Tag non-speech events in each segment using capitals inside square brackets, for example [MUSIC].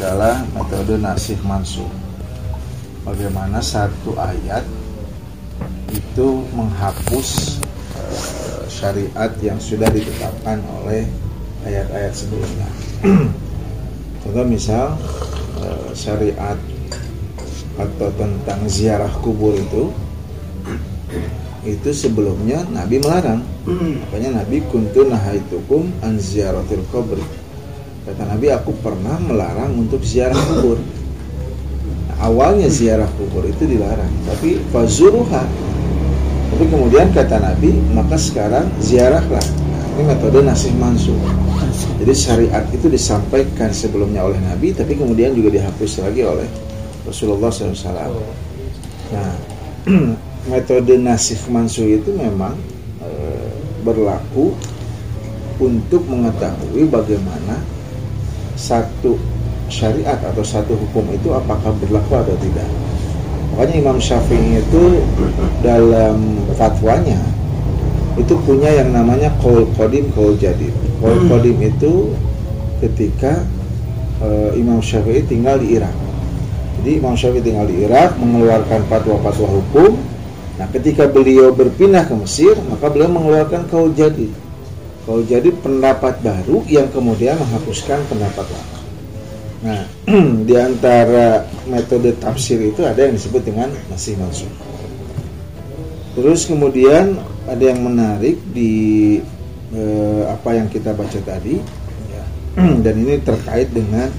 adalah metode nasih mansuh. Bagaimana satu ayat itu menghapus uh, syariat yang sudah ditetapkan oleh ayat-ayat sebelumnya. [CLEARS THROAT] Contoh misal uh, syariat atau tentang ziarah kubur itu [CLEARS THROAT] itu sebelumnya Nabi melarang. Makanya Nabi kuntu nahaitukum an ziyaratil kubur. Nabi aku pernah melarang untuk ziarah kubur. Awalnya ziarah kubur itu dilarang, tapi fazuruha. Tapi kemudian kata Nabi, maka sekarang ziarahlah. Nah, ini metode nasih mansuh. Jadi syariat itu disampaikan sebelumnya oleh Nabi, tapi kemudian juga dihapus lagi oleh Rasulullah SAW. Nah, [CLEARS THROAT] metode nasif mansuh itu memang e, berlaku untuk mengetahui bagaimana satu syariat atau satu hukum itu apakah berlaku atau tidak. Makanya Imam Syafi'i itu dalam fatwanya itu punya yang namanya qaul qadim qaul jadid. Qaul qadim itu ketika e, Imam Syafi'i tinggal di Irak. Jadi Imam Syafi'i tinggal di Irak mengeluarkan fatwa-fatwa hukum Nah, ketika beliau berpindah ke Mesir, maka beliau mengeluarkan kaul jadi. Kaul jadi pendapat baru yang kemudian menghapuskan pendapat lama. Nah, [CLEARS THROAT] di antara metode tafsir itu ada yang disebut dengan masih masuk. Terus kemudian ada yang menarik di eh, apa yang kita baca tadi, ya. [CLEARS THROAT] dan ini terkait dengan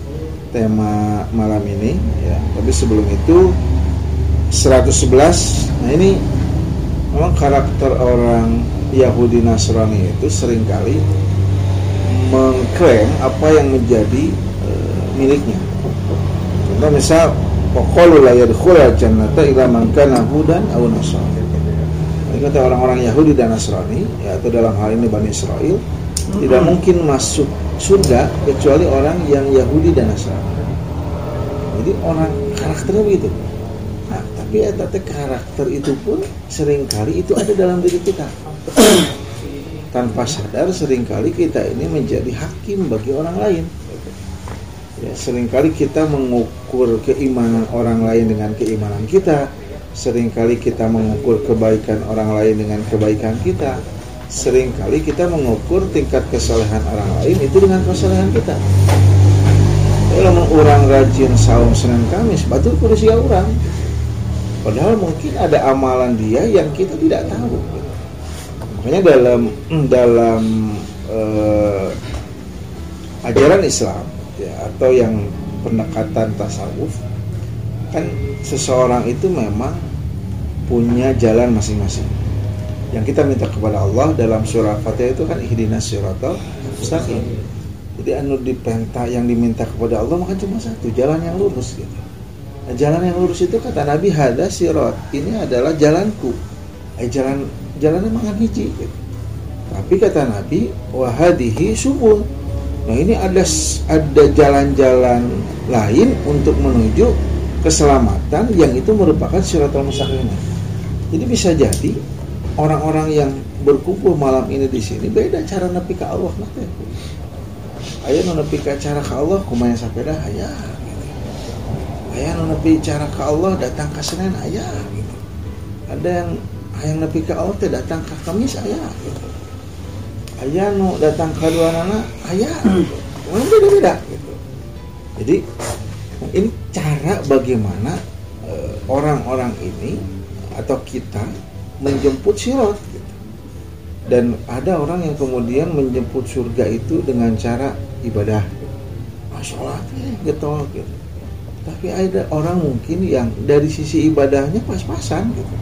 tema malam ini. Ya. Tapi sebelum itu 111 Nah ini memang karakter orang Yahudi Nasrani itu sering kali mengklaim apa yang menjadi e, miliknya. Contoh misal Pokolu la yadkhula jannata ila man kana hudan aw nasrani. Kata orang-orang Yahudi dan Nasrani, ya, atau dalam hal ini Bani Israel, hmm. tidak mungkin masuk surga kecuali orang yang Yahudi dan Nasrani. Jadi orang karakternya begitu tapi eta karakter itu pun sering kali itu ada dalam diri kita [CLEARS THROAT] tanpa sadar sering kali kita ini menjadi hakim bagi orang lain. Ya sering kali kita mengukur keimanan orang lain dengan keimanan kita. Seringkali kita mengukur kebaikan orang lain dengan kebaikan kita. Seringkali kita mengukur tingkat kesalehan orang lain itu dengan kesalehan kita. Kalau orang rajin saum Senin Kamis betul kursi orang Padahal mungkin ada amalan dia yang kita tidak tahu. Makanya dalam dalam uh, ajaran Islam ya, atau yang pendekatan tasawuf kan seseorang itu memang punya jalan masing-masing. Yang kita minta kepada Allah dalam surah Fatihah itu kan ihdinas siratal mustaqim. Jadi anu dipenta yang diminta kepada Allah maka cuma satu, jalan yang lurus gitu. Nah, jalan yang lurus itu kata Nabi hada sirot. Ini adalah jalanku. Eh, jalan jalan emang hiji. Tapi kata Nabi wahadihi subul. Nah ini ada ada jalan-jalan lain untuk menuju keselamatan yang itu merupakan siratul mustaqim. Jadi bisa jadi orang-orang yang berkumpul malam ini di sini beda cara nepi ke Allah nanti. Ayo nepi ke cara ke Allah kumanya dah ayah ayah nu nepi cara ke Allah datang ke Senin ayah ada yang ayah nepi ke Allah datang ke Kamis ayah gitu. ayah nu datang ke dua nana ayah beda beda gitu jadi ini cara bagaimana eh, orang-orang uh, ini atau kita menjemput sirot gitu. dan ada orang yang kemudian menjemput surga itu dengan cara ibadah gitu. sholat gitu gitu tapi ada orang mungkin yang dari sisi ibadahnya pas-pasan gitu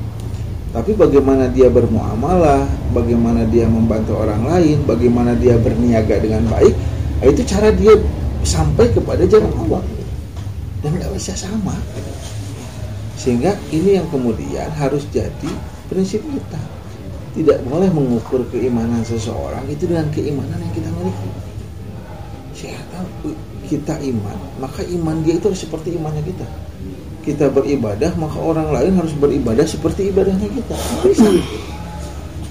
tapi bagaimana dia bermuamalah bagaimana dia membantu orang lain bagaimana dia berniaga dengan baik itu cara dia sampai kepada jalan Allah. Dan tidak bisa sama. Sehingga ini yang kemudian harus jadi prinsip kita. Tidak boleh mengukur keimanan seseorang itu dengan keimanan yang kita miliki. Saya kita iman, maka iman dia itu seperti imannya kita. Kita beribadah, maka orang lain harus beribadah seperti ibadahnya kita. Bisa.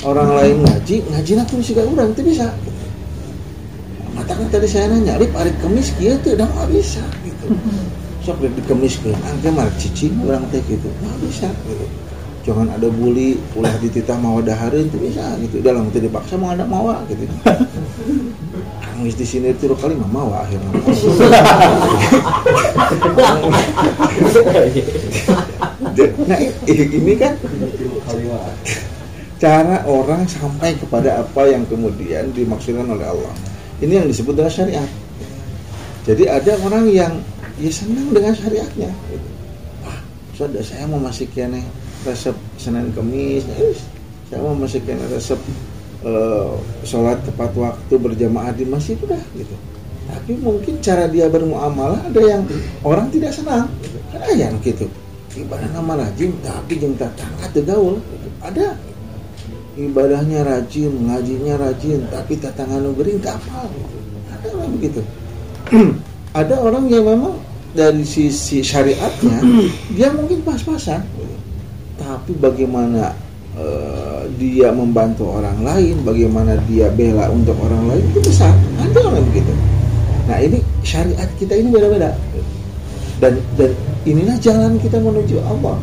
Orang lain ngaji, ngaji nak juga orang itu bisa. datang tadi saya nanya rip hari kemis kia tuh udah nggak bisa gitu sok di kemis ke angke mar cicing orang teh gitu nggak bisa gitu jangan ada bully ulah dititah mau daharin itu bisa gitu. Dalam itu dipaksa mau ada mawa gitu. [LAUGHS] Nangis di sini itu kali mah mawa akhirnya. [LAUGHS] Nah ini kan cara orang sampai kepada apa yang kemudian dimaksudkan oleh Allah. Ini yang disebut dengan syariat. Jadi ada orang yang ya senang dengan syariatnya wah sudah saya mau masih kene resep Senin Kemis ya, saya mau masih kene resep uh, sholat tepat waktu berjamaah di masjid udah gitu tapi mungkin cara dia bermuamalah ada yang orang tidak senang gitu. kan yang gitu ibadah nama rajin tapi jeng tetangga gaul gitu. ada ibadahnya rajin, ngajinya rajin, tapi tatangan nugering tak apa. Ada orang begitu. [CLEARS THROAT] ada orang yang memang dari sisi syariatnya dia mungkin pas-pasan, tapi bagaimana uh, dia membantu orang lain, bagaimana dia bela untuk orang lain itu besar. Ada orang begitu. Nah ini syariat kita ini beda-beda dan dan inilah jalan kita menuju Allah.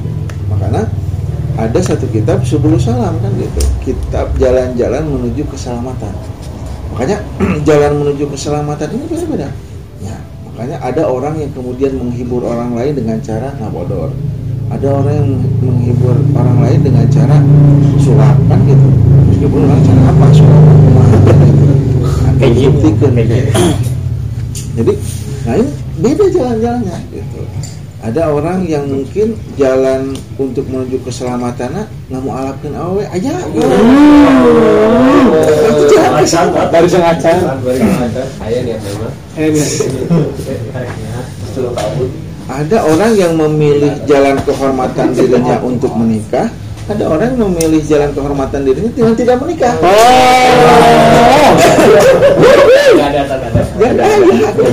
Makanya ada satu kitab sebelum salam kan gitu kitab jalan-jalan menuju keselamatan makanya [CLEARS THROAT] jalan menuju keselamatan ini beda-beda ya makanya ada orang yang kemudian menghibur orang lain dengan cara ngabodor ada orang yang menghibur orang lain dengan cara sulap kan gitu. Meskipun orang cara apa sulap gitu. Jadi nah ini beda jalan-jalannya gitu. Ada orang yang mungkin jalan untuk menuju keselamatan nggak mau alapin awe aja baru sengaja ada orang yang memilih jalan kehormatan dirinya untuk menikah ada orang yang memilih jalan kehormatan dirinya dengan tidak menikah. Oh. ada ada.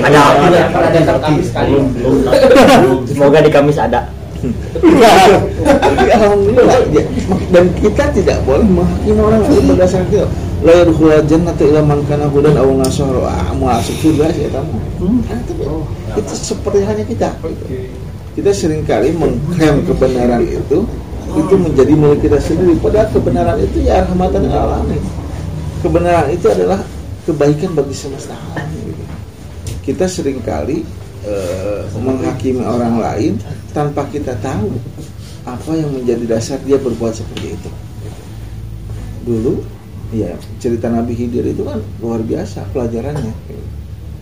Ada ada. Ada Kamis kali. Semoga di Kamis ada. Alhamdulillah dan kita tidak boleh menghakimi orang berdasarkan itu. La yadkhulul jannata illa man kana hudan aw nasara. Ah, masuk surga sih kamu. Itu seperti hanya kita. Kita sering kali mengklaim kebenaran itu itu menjadi milik kita sendiri. Padahal kebenaran itu ya rahmatan alamin. Kebenaran itu adalah kebaikan bagi semesta alam. Gitu. Kita sering kali uh, menghakimi orang lain tanpa kita tahu apa yang menjadi dasar dia berbuat seperti itu. Dulu, ya cerita Nabi Hidir itu kan luar biasa pelajarannya.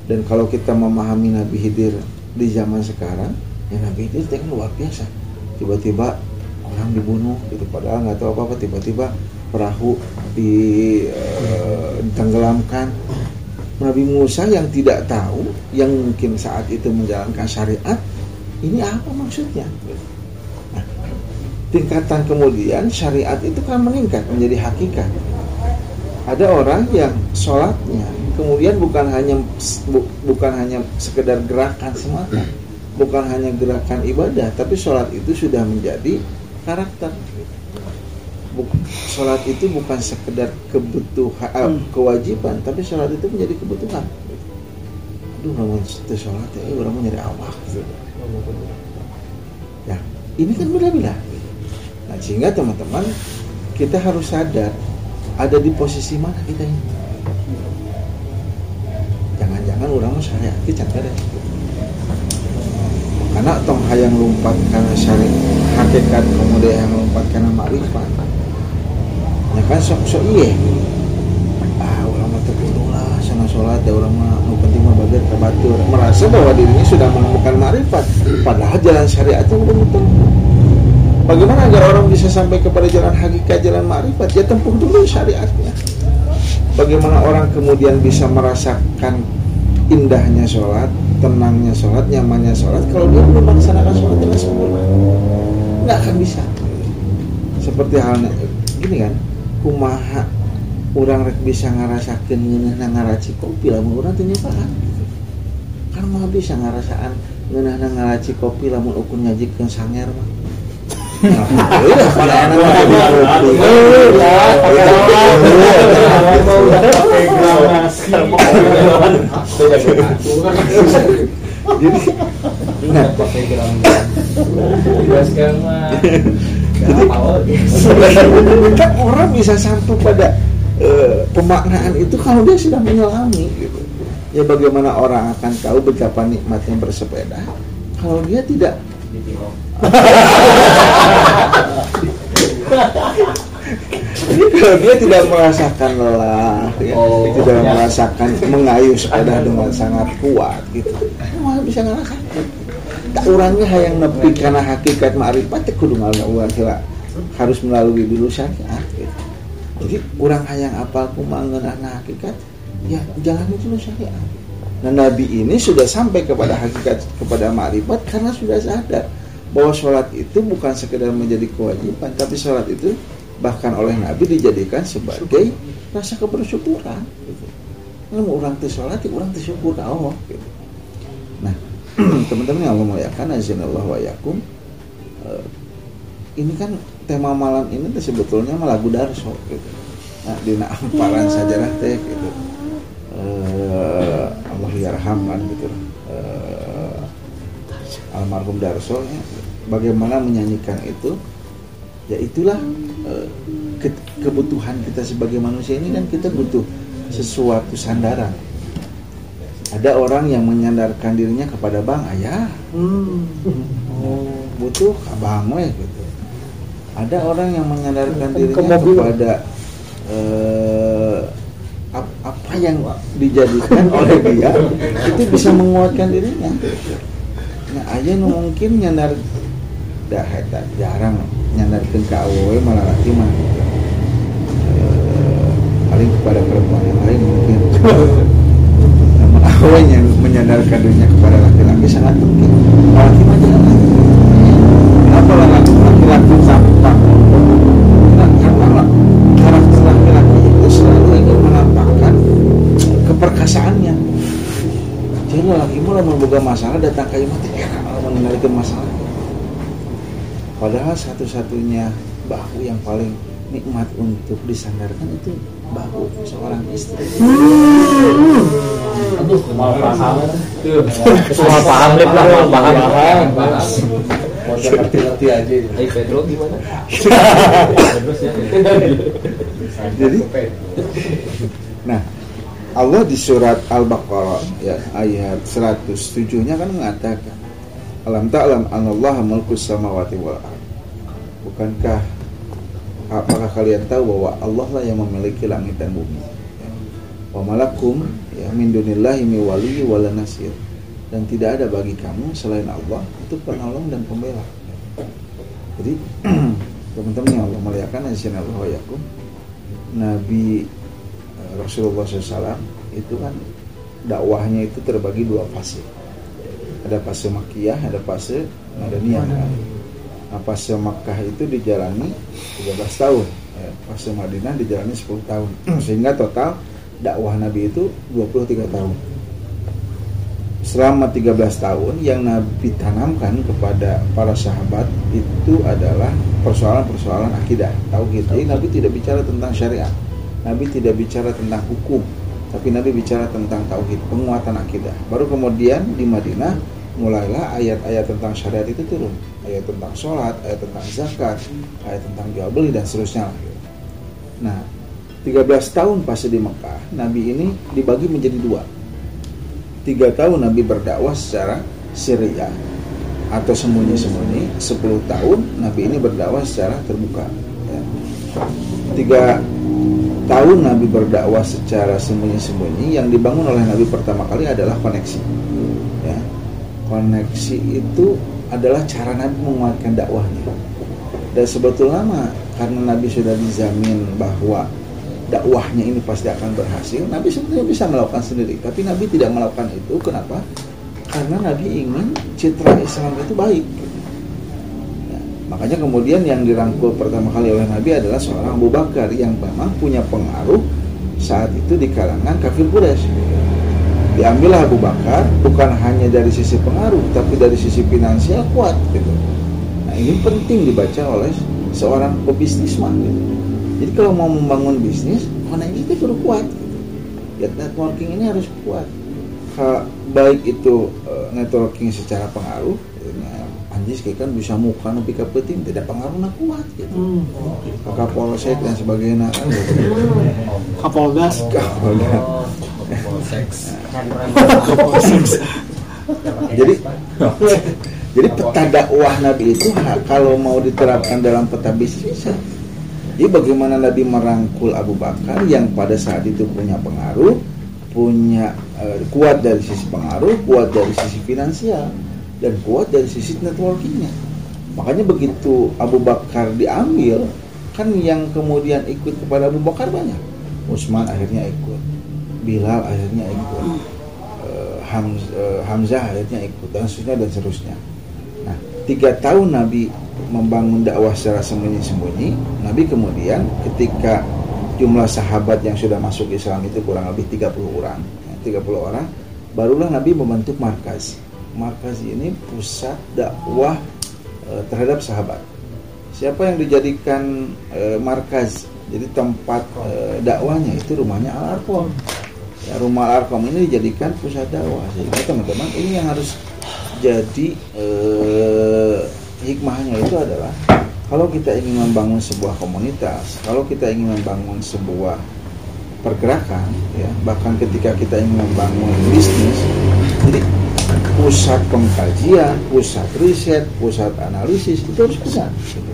Dan kalau kita memahami Nabi Hidir di zaman sekarang, ya Nabi Hidir itu kan luar biasa. Tiba-tiba orang dibunuh gitu padahal nggak tahu apa apa tiba-tiba perahu uh, ditenggelamkan Nabi Musa yang tidak tahu yang mungkin saat itu menjalankan syariat ini apa maksudnya nah, tingkatan kemudian syariat itu kan meningkat menjadi hakikat ada orang yang sholatnya kemudian bukan hanya bu, bukan hanya sekedar gerakan semata bukan hanya gerakan ibadah tapi sholat itu sudah menjadi karakter sholat itu bukan sekedar kebutuhan eh, hmm. kewajiban tapi sholat itu menjadi kebutuhan aduh mau sholat ya orang mau nyari Allah gitu. ya ini kan beda-beda nah sehingga teman-teman kita harus sadar ada di posisi mana kita ini? Jangan-jangan orang mau syariat kita deh. Karena tong hayang lompat karena syari hakikat kemudian yang lompat karena makrifat. Ya kan sok sok iya. Ah orang mah terbunuh lah. Sana sholat ya orang mah. Mau penting mah bagian kebatur merasa bahwa dirinya sudah menemukan makrifat. Padahal jalan syariat itu belum tentu bagaimana agar orang bisa sampai kepada jalan hakikat jalan makrifat ya tempuh dulu syariatnya. Bagaimana orang kemudian bisa merasakan indahnya sholat, tenangnya sholat, nyamannya sholat kalau dia belum melaksanakan sholat dengan sempurna nggak akan bisa. Seperti halnya gini kan kumaha orang rek bisa ngarasakan ngeunah ngaraci kopi lamun orang tanya paham kan mah bisa ngarasaan ngeunah ngaraci kopi lamun ukur nyajikeun sanger mah Jadi kan orang bisa sampai pada eh, pemaknaan itu kalau dia sudah menyelami gitu. Ya bagaimana orang akan tahu betapa nikmatnya bersepeda kalau dia tidak dia tidak merasakan lelah, ya, Oh, tidak ya. merasakan mengayuh sepeda dengan sangat kuat, gitu, malah bisa ngerasakan. Tak orangnya yang nepi karena hakikat ma'rifat teh kudu ngaluar kira harus melalui dulu syariat. Gitu. Jadi orang hayang apal kumangeunana hakikat, ya jalan dulu syariat. Nah Nabi ini sudah sampai kepada hakikat kepada ma'rifat karena sudah sadar bahwa sholat itu bukan sekedar menjadi kewajiban, tapi sholat itu bahkan oleh Nabi dijadikan sebagai rasa kebersyukuran. Gitu. Kalau orang tuh sholat, ya orang tuh ke Allah. Nah, [CLEARS THROAT] teman-teman yang Allah muliakan, azinallah wa yakum. eh, ini kan tema malam ini sebetulnya mah lagu darso gitu. Nah, dina amparan sajalah teh gitu. Eh, Allah yarham kan gitu. Eh, almarhum Darso ya, bagaimana menyanyikan itu? Ya itulah ke- kebutuhan kita sebagai manusia ini kan kita butuh sesuatu sandaran. Ada orang yang menyandarkan dirinya kepada bang ayah. Oh, butuh abang we gitu. Ada orang yang menyandarkan dirinya kepada yang dijadikan [LAUGHS] oleh dia itu bisa menguatkan dirinya. Nah aja nu mungkin nyandar dah eta jarang nyandarkeun ka awewe malah laki mah. Eh, paling kepada perempuan yang lain mungkin. [LAUGHS] Namun yang menyandarkan dirinya kepada laki-laki sangat penting laki mah jangan kenapa laki- laki-laki sampah boga masalah datang ka imah teh ngendalikeun masalah padahal satu-satunya bahu yang paling nikmat untuk disandarkan itu bahu seorang istri Aduh, paham. Semua paham, Lip, lah, paham. Mau ngerti-ngerti aja. Eh, Pedro gimana? Jadi, nah Allah di surat Al-Baqarah ya ayat 107-nya kan mengatakan Alam ta'lam anallaha mulkus samawati wal ard. Bukankah apakah kalian tahu bahwa Allah lah yang memiliki langit dan bumi? Wa malakum ya min dunillahi mi waliyyi wala nasir. Dan tidak ada bagi kamu selain Allah itu penolong dan pembela. Jadi [CLEARS THROAT] teman-teman yang Allah muliakan Allah Nabi eh, Rasulullah SAW itu kan dakwahnya itu terbagi dua fase. Ada fase Makkiyah, ada fase Madaniyah. Kan? Nah, fase Makkah itu dijalani 13 tahun. Ya, fase Madinah dijalani 10 tahun. [CLEARS THROAT] Sehingga total dakwah Nabi itu 23 tahun. Selama 13 tahun yang Nabi tanamkan kepada para sahabat itu adalah persoalan-persoalan akidah, tauhid. Jadi Nabi tidak bicara tentang syariat. Nabi tidak bicara tentang hukum, tapi Nabi bicara tentang tauhid, penguatan akidah. Baru kemudian di Madinah mulailah ayat-ayat tentang syariat itu turun. Ayat tentang sholat, ayat tentang zakat, ayat tentang jual beli dan seterusnya. Nah, 13 tahun pas di Mekah, Nabi ini dibagi menjadi dua. Tiga tahun Nabi berdakwah secara syariah atau sembunyi-sembunyi. 10 tahun Nabi ini berdakwah secara terbuka. Ya. Tiga tahun Nabi berdakwah secara sembunyi-sembunyi. Yang dibangun oleh Nabi pertama kali adalah koneksi. Ya. Koneksi itu adalah cara Nabi menguatkan dakwahnya. Dan sebetulnya mah, karena Nabi sudah dijamin bahwa dakwahnya ini pasti akan berhasil, Nabi sebetulnya bisa melakukan sendiri. Tapi Nabi tidak melakukan itu. Kenapa? Karena Nabi ingin citra Islam itu baik. Ya, makanya kemudian yang dirangkul pertama kali oleh Nabi adalah seorang Abu Bakar yang memang punya pengaruh saat itu di kalangan kafir Quraisy. Diambillah Abu Bakar bukan hanya dari sisi pengaruh, tapi dari sisi finansial kuat gitu. Nah ini penting dibaca oleh seorang pebisnis gitu. jadi kalau mau membangun bisnis koneksi itu perlu kuat gitu. ya networking ini harus kuat baik itu eh, networking secara pengaruh Anjis kayak kan bisa muka nepi ka penting tidak pengaruhnya kuat gitu Hmm. kakak polsek dan sebagainya kan gitu. Kapoldas. Kapolda. seks [LAUGHS] jadi jadi peta dakwah Nabi itu kalau mau diterapkan dalam peta bisnis bisa jadi bagaimana Nabi merangkul Abu Bakar yang pada saat itu punya pengaruh punya eh, kuat dari sisi pengaruh kuat dari sisi finansial dan kuat dari sisi networkingnya makanya begitu Abu Bakar diambil kan yang kemudian ikut kepada Abu Bakar banyak Utsman akhirnya ikut Bilal akhirnya ikut eh, eh, Hamzah akhirnya ikut dan seterusnya dan seterusnya. Nah, tiga tahun Nabi membangun dakwah secara sembunyi-sembunyi. Nabi kemudian ketika jumlah sahabat yang sudah masuk Islam itu kurang lebih 30 orang, ya, 30 orang, barulah Nabi membentuk markas. Markas ini pusat dakwah eh, terhadap sahabat. Siapa yang dijadikan eh, markas, jadi tempat eh, dakwahnya itu rumahnya Al Arqam. Ya, rumah Al Arqam ini dijadikan pusat dakwah. Sehingga teman-teman ini yang harus jadi eh, hikmahnya itu adalah kalau kita ingin membangun sebuah komunitas, kalau kita ingin membangun sebuah pergerakan, ya bahkan ketika kita ingin membangun bisnis, jadi pusat pengkajian, pusat riset, pusat analisis itu harus besar. Gitu.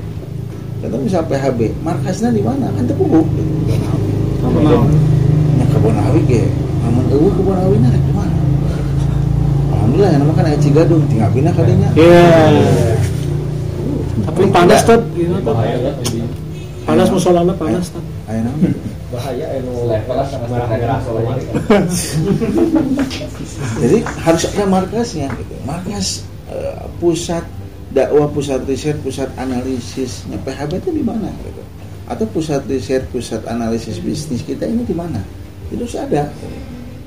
Contoh misal PHB, markasnya di mana? Kan? Ya kebun awi ge, namun eueuh rek di mana? Alhamdulillah yang nama kan Cigadung, tinggal pindah kadinya. Iya. Tapi panas tuh. ya jadi Panas musolana panas tuh. Nama. Bahaya level sangat sangat Jadi harus ada markasnya gitu. Markas eh, pusat dakwah, pusat riset, pusat analisisnya PHB itu di mana gitu. Atau pusat riset, pusat analisis bisnis kita ini di mana? Itu harus ada.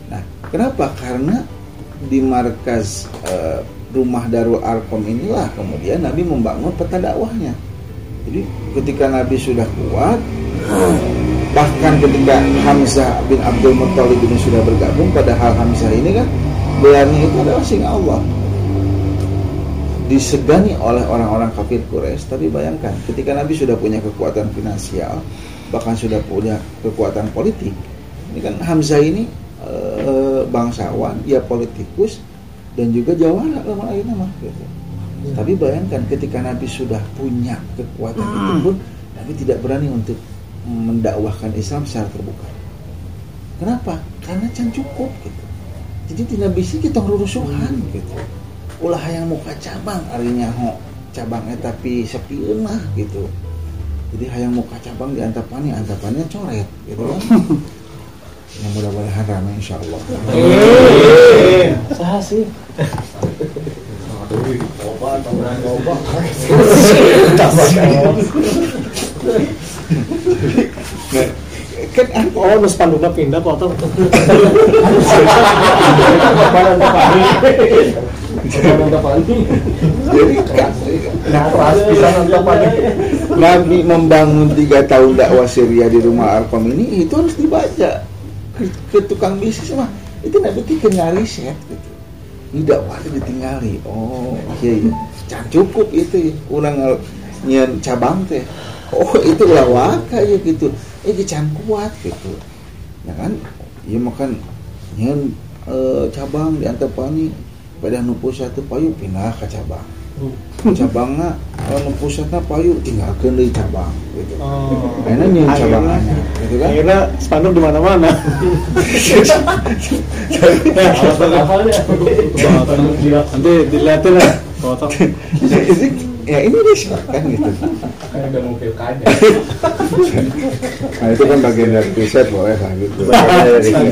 Nah, kenapa? Karena di markas eh, rumah Darul Arkom inilah kemudian Nabi membangun peta dakwahnya. Jadi ketika Nabi sudah kuat, bahkan ketika Hamzah bin Abdul Muttalib ini sudah bergabung, padahal Hamzah ini kan gelarnya itu adalah sing Allah. Disegani oleh orang-orang kafir Quraisy, tapi bayangkan ketika Nabi sudah punya kekuatan finansial, bahkan sudah punya kekuatan politik. Ini kan Hamzah ini eh, bangsawan, dia politikus dan juga jawara lama lagi nama gitu. Tapi bayangkan ketika Nabi sudah punya kekuatan itu pun Nabi tidak berani untuk mendakwahkan Islam secara terbuka. Kenapa? Karena can cukup gitu. Jadi tidak bisa kita rurusuhan gitu. Ulah yang muka cabang arinya ho cabangnya tapi sepieun mah gitu. Jadi hayang muka cabang di antapani, antapannya coret gitu kan. [LAUGHS] Yang mudah-mudahan ramai insya Allah. Saha sih? Kan Oh, nus panduna pindah. Jadi kan, Nabi membangun tiga tahun dakwah Syria di rumah Arkom ini itu harus dibaca ke, tukang bisnis mah itu Nabi itu kena riset gitu. Ini dakwah ditinggali. Oh iya iya. Cukup itu ya. Ulang nyen cabang teh. Oh itu lawaka ya gitu. Eh can kuat gitu. Ya kan? Iya makan nyen eh, cabang di Antapani pada nu pusat teu payu pindah ke cabang. cabangna nu pusatna payu tinggalkeun deui cabang gitu. Oh. Akhirnya nyeun cabang anyar gitu kan. Akhirnya spanduk di mana-mana. [LAUGHS] Nanti dilihatin lah. [LAUGHS] Ya ini riset kan gitu. kan udah mau pilkada Nah itu kan bagian dari riset boleh lah gitu.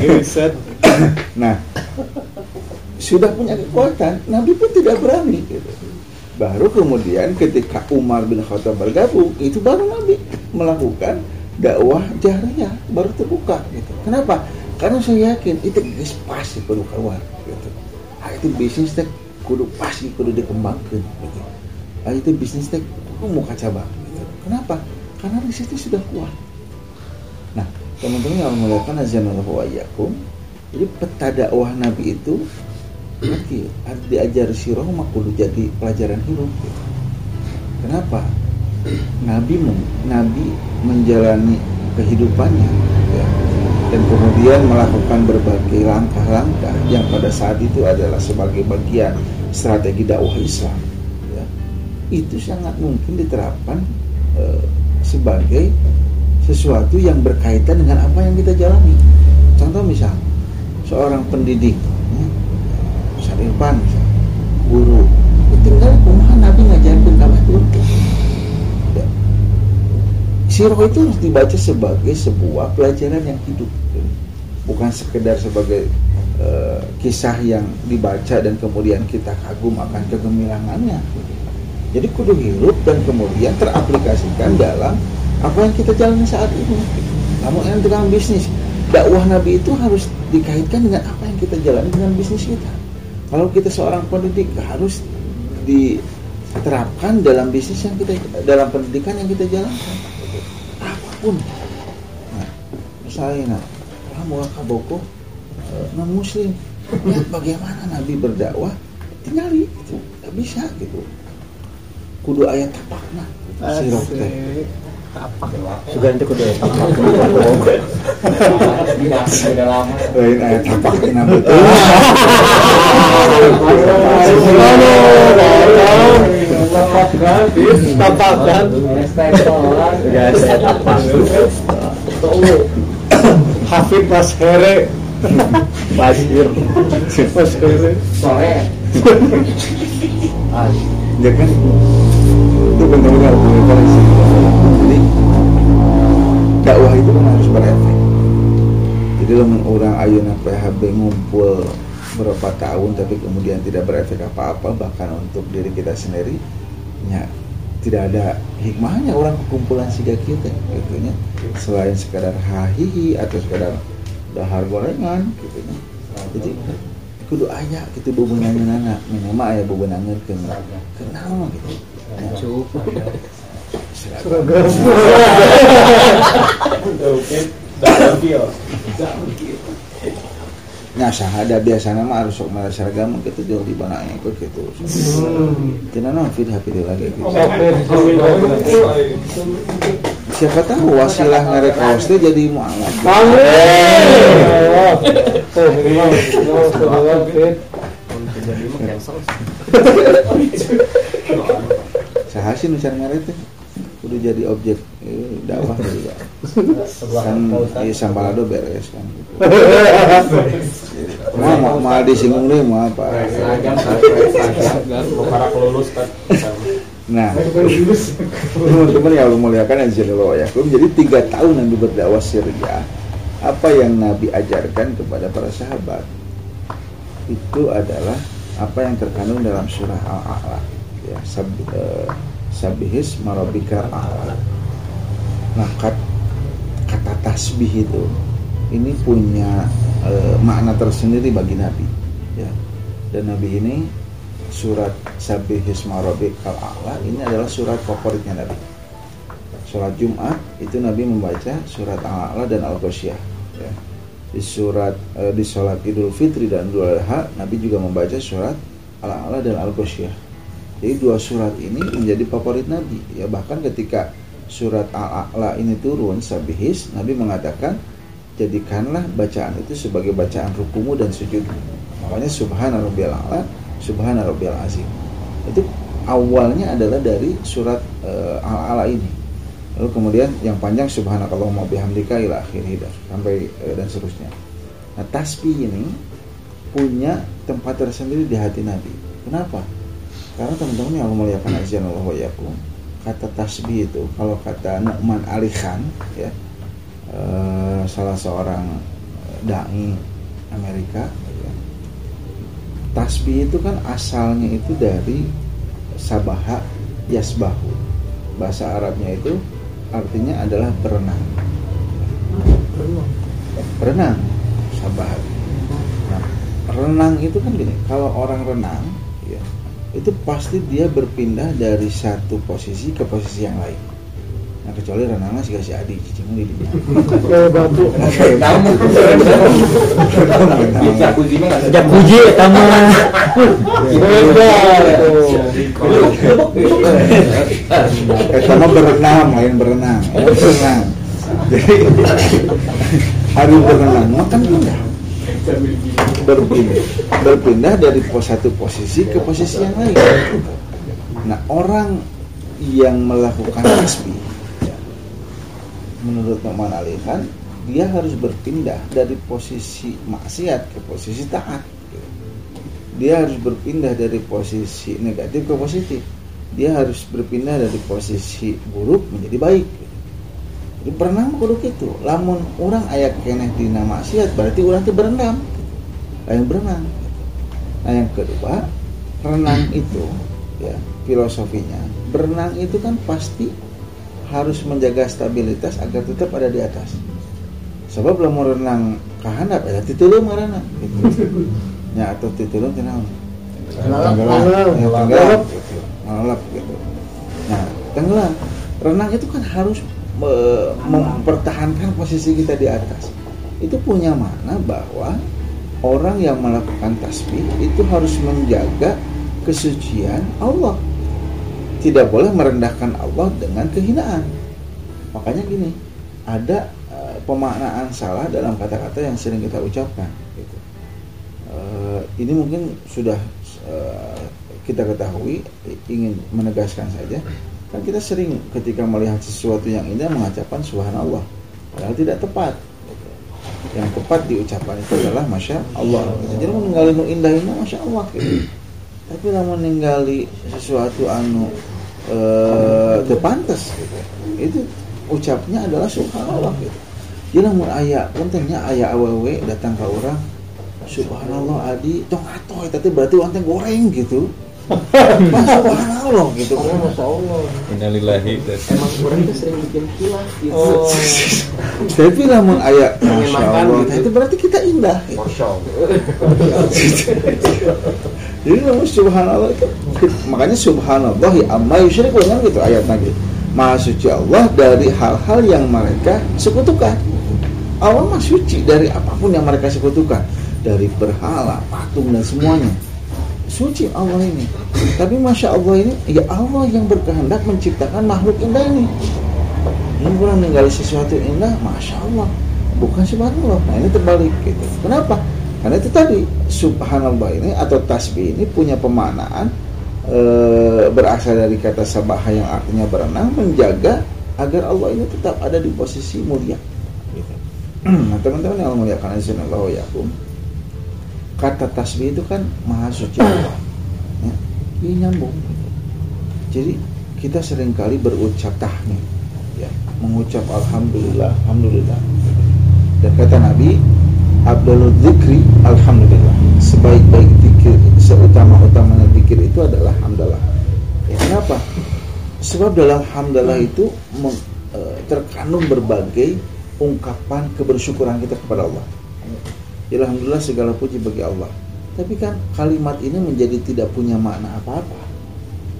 Riset. Nah, sudah punya kekuatan, Nabi pun tidak berani. Gitu. Baru kemudian ketika Umar bin Khattab bergabung, itu baru Nabi melakukan dakwah jahriyah, baru terbuka. Gitu. Kenapa? Karena saya yakin itu guys pasti kudu keluar. Gitu. Ah, itu bisnis kudu pasti kudu dikembangkan. Gitu. Itu bisnis teh muka cabang. Gitu. Kenapa? Karena di situ sudah kuat. Nah, teman-teman yang melakukan azanullah wa iyyakum, jadi peta dakwah Nabi itu harus diajar sirah makulu jadi pelajaran hidup. Kenapa? Nabi Nabi menjalani kehidupannya ya, dan kemudian melakukan berbagai langkah-langkah yang pada saat itu adalah sebagai bagian strategi dakwah Islam. Itu sangat mungkin diterapkan eh, sebagai sesuatu yang berkaitan dengan apa yang kita jalani. Contoh misal seorang pendidik, ya, misal, guru, tinggal kumaha Nabi ngajarin kamu itu. Ya. Sirah itu harus dibaca sebagai sebuah pelajaran yang hidup, bukan sekedar sebagai eh, kisah yang dibaca dan kemudian kita kagum akan kegemilangannya. Jadi kudu hidup dan kemudian teraplikasikan dalam apa yang kita jalani saat ini. Namun yang tukang bisnis, dakwah Nabi itu harus dikaitkan dengan apa yang kita jalani dengan bisnis kita. Kalau kita seorang pendidik harus diterapkan dalam bisnis yang kita dalam pendidikan yang kita jalankan apa pun. Nah, misalnya, nah, kamu kaboko non muslim, lihat bagaimana Nabi berdakwah, tinggali itu, nggak bisa gitu. Kudu ayat tapakna, teh. Sudah nanti kudu Sudah lama. Lain ayat tapak betul. Kan? Hafid Mas Here. Basir. Mas Here. Sore. Kan itu bentuknya hubungan sih. Jadi dakwah itu kan harus berefek. Jadi lamun orang ayeuna PHB ngumpul berapa tahun tapi kemudian tidak berefek apa-apa bahkan untuk diri kita sendiri ya tidak ada hikmahnya orang kumpulan siga kita gitu nya selain sekadar hahihi atau sekadar dahar gorengan gitu nya jadi kudu aya gitu bebenangan anak minimal aya bebenangan ke kenal gitu Ya. Seragam. Nah, sahada biasanya mah harus sok malah seragam gitu jauh di mana ikut gitu. Tidak non fit happy lagi gitu. Siapa tahu wasilah ngarek kaos teh jadi mualaf. Saha nu ngarek teh kudu jadi objek eh, dakwah [LAUGHS] juga. Kan ieu sambalado beres kan. [LAUGHS] Mau mau mau disinggung deh mau apa? [LAUGHS] Para kan. Nah, teman-teman yang Allah muliakan yang Allah ya. Jadi tiga tahun Nabi berdakwah Syria. Apa yang Nabi ajarkan kepada para sahabat itu adalah apa yang terkandung dalam surah Al-A'la. Ya, sab, eh, sabihis marabika a'la. Nah, kat- kata tasbih itu ini punya eh, makna tersendiri bagi Nabi. Ya. Dan Nabi ini surat Sabihis Marabikal A'la ini adalah surat favoritnya Nabi. Sholat Jumat itu Nabi membaca surat Al-A'la dan Al-Ghasyiyah. Ya. Di surat eh, di sholat Idul Fitri dan Idul Adha Nabi juga membaca surat Al-A'la dan Al-Ghasyiyah. Jadi dua surat ini menjadi favorit Nabi. Ya bahkan ketika surat Al-A'la ini turun Sabihis, Nabi mengatakan jadikanlah bacaan itu sebagai bacaan rukumu dan sujud. Makanya Subhana Rabbiyal A'la, Subhana Rabbiyal Azim. Itu awalnya adalah dari surat eh, Al-A'la ini. Lalu kemudian yang panjang Subhanakallahumma bihamdika ila akhirih dan sampai eh, dan seterusnya. Nah, tasbih ini punya tempat tersendiri di hati Nabi. Kenapa? Karena teman-teman yang Allah muliakan azan Allah yakum, kata tasbih itu kalau kata Nu'man Ali Khan ya eh, salah seorang dai Amerika ya, tasbih itu kan asalnya itu dari sabaha yasbahu. Bahasa Arabnya itu artinya adalah berenang. Berenang sabaha. Nah renang itu kan gini kalau orang renang itu pasti dia berpindah dari satu posisi ke posisi yang lain. Nah kecuali renangnya sih kasih adi cicing di dunia Kayak batu. Kamu bisa puji mah nggak Sejak puji ya tamu. eh sama berenang lain berenang berenang. Jadi [LAUGHS] hari berenang makan pindah berpindah berpindah dari pos satu posisi ke posisi yang lain. Nah orang yang melakukan tasbih menurut Muhammad Alihan dia harus berpindah dari posisi maksiat ke posisi taat. Dia harus berpindah dari posisi negatif ke positif. Dia harus berpindah dari posisi buruk menjadi baik berenang kudu gitu lamun orang ayat keneh dina maksiat berarti orang itu berenang lain berenang nah yang kedua renang itu ya filosofinya berenang itu kan pasti harus menjaga stabilitas agar tetap ada di atas sebab lamun renang kahandap ya titulung marana gitu. [LAUGHS] ya atau titulung kenal Tenggelam. ya, tenggelam gitu. Gitu. Nah, tenggelam. Renang itu kan harus mempertahankan posisi kita di atas. Itu punya makna bahwa orang yang melakukan tasbih itu harus menjaga kesucian Allah. Tidak boleh merendahkan Allah dengan kehinaan. Makanya gini, ada eh, pemaknaan salah dalam kata-kata yang sering kita ucapkan. Gitu. Eh, ini mungkin sudah eh, kita ketahui ingin menegaskan saja kan kita sering ketika melihat sesuatu yang indah mengucapkan subhanallah. Padahal tidak tepat. Yang tepat diucapkan itu adalah masya Allah. Jadi meninggali nu indah ini masya Allah. Gitu. tapi lamun meninggali sesuatu anu eh tepantes gitu itu ucapnya adalah subhanallah. Gitu jadi lamun aya pentingnya aya awewe datang ke orang subhanallah adi. Tong atoy tapi berarti orang goreng gitu subhanallah gitu Masya Allah. Innalillahi. Emang orang itu sering bikin kilas gitu. Oh. tapi lamun aya masya Menyenangkan Allah gitu. itu berarti kita indah gitu. Masya Allah. jadi lamun subhanallah itu makanya subhanallah ya amma yusyrikun kan gitu ayat lagi maha suci Allah dari hal-hal yang mereka sekutukan Allah mah suci dari apa pun yang mereka sekutukan dari berhala patung dan semuanya suci Allah ini. Tapi masya Allah ini ya Allah yang berkehendak menciptakan makhluk indah ini. Ini kurang ninggali sesuatu indah masya Allah. Bukan subhanallah nah ini terbalik gitu. Kenapa? Karena itu tadi subhanallah ini atau tasbih ini punya pemaknaan e, berasal dari kata sabaha yang artinya berenang menjaga agar Allah ini tetap ada di posisi mulia. Gitu. [CLEARS THROAT] nah teman-teman yang muliakan azanallah wa yakum kata tasbih itu kan maha suci Allah. Ya, ini nyambung. Jadi kita sering kali berucap tahmid. Ya mengucap alhamdulillah alhamdulillah. Dan kata Nabi Abdul Dzikri alhamdulillah. Sebaik-baik zikir seutama-utamanya zikir itu adalah hamdalah. Ya, kenapa? Sebab dalam hamdalah itu eh, terkandung berbagai ungkapan kebersyukuran kita kepada Allah Alhamdulillah segala puji bagi Allah. Tapi kan kalimat ini menjadi tidak punya makna apa-apa.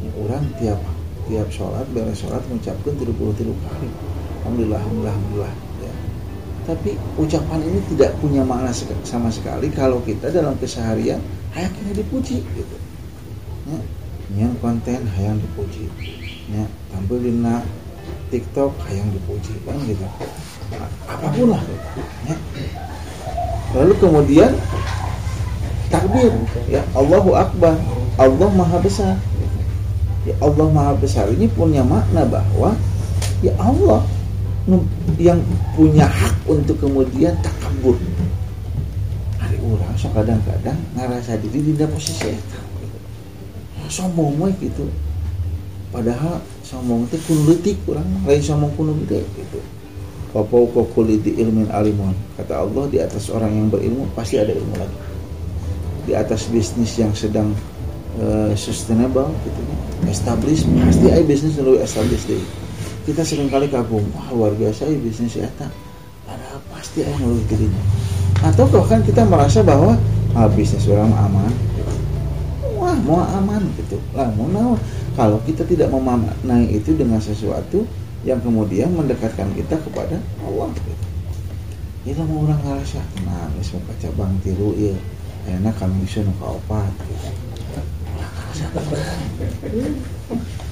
Ya, orang tiap tiap sholat beres sholat mengucapkan 33 kali. Alhamdulillah, alhamdulillah, alhamdulillah. Ya. Tapi ucapan ini tidak punya makna sama sekali kalau kita dalam keseharian hayaknya dipuji gitu. Ya. Yang konten hayang dipuji. Ya, tampil di TikTok hayang dipuji kan gitu. Apa pun lah. Ya lalu kemudian takbir. Ya Allahu Akbar. Allah Maha Besar. Ya Allah Maha Besar ini punya makna bahwa ya Allah yang punya hak untuk kemudian takabur hari orang so kadang-kadang ngerasa diri di posisi eta sombong we gitu. Padahal sombong itu kuno leutik urang mah lain sombong kuno gitu Wapau kuliti ilmin alimun. Kata Allah di atas orang yang berilmu Pasti ada ilmu lagi. Di atas bisnis yang sedang eh, Sustainable gitu ya Establish Pasti ada bisnis yang lebih establish deh Kita sering kali kagum Wah luar biasa ya bisnis ya Padahal pasti yang lebih dirinya Atau bahkan kita merasa bahwa ah, Bisnis orang aman. Wah ah mau aman gitu. Lah mau. Kalau kita tidak memaknai itu dengan sesuatu yang kemudian mendekatkan kita kepada Allah. Itu mau orang ngerasa tenang, wis mau cabang tiru ya enak kami bisa nuka opat.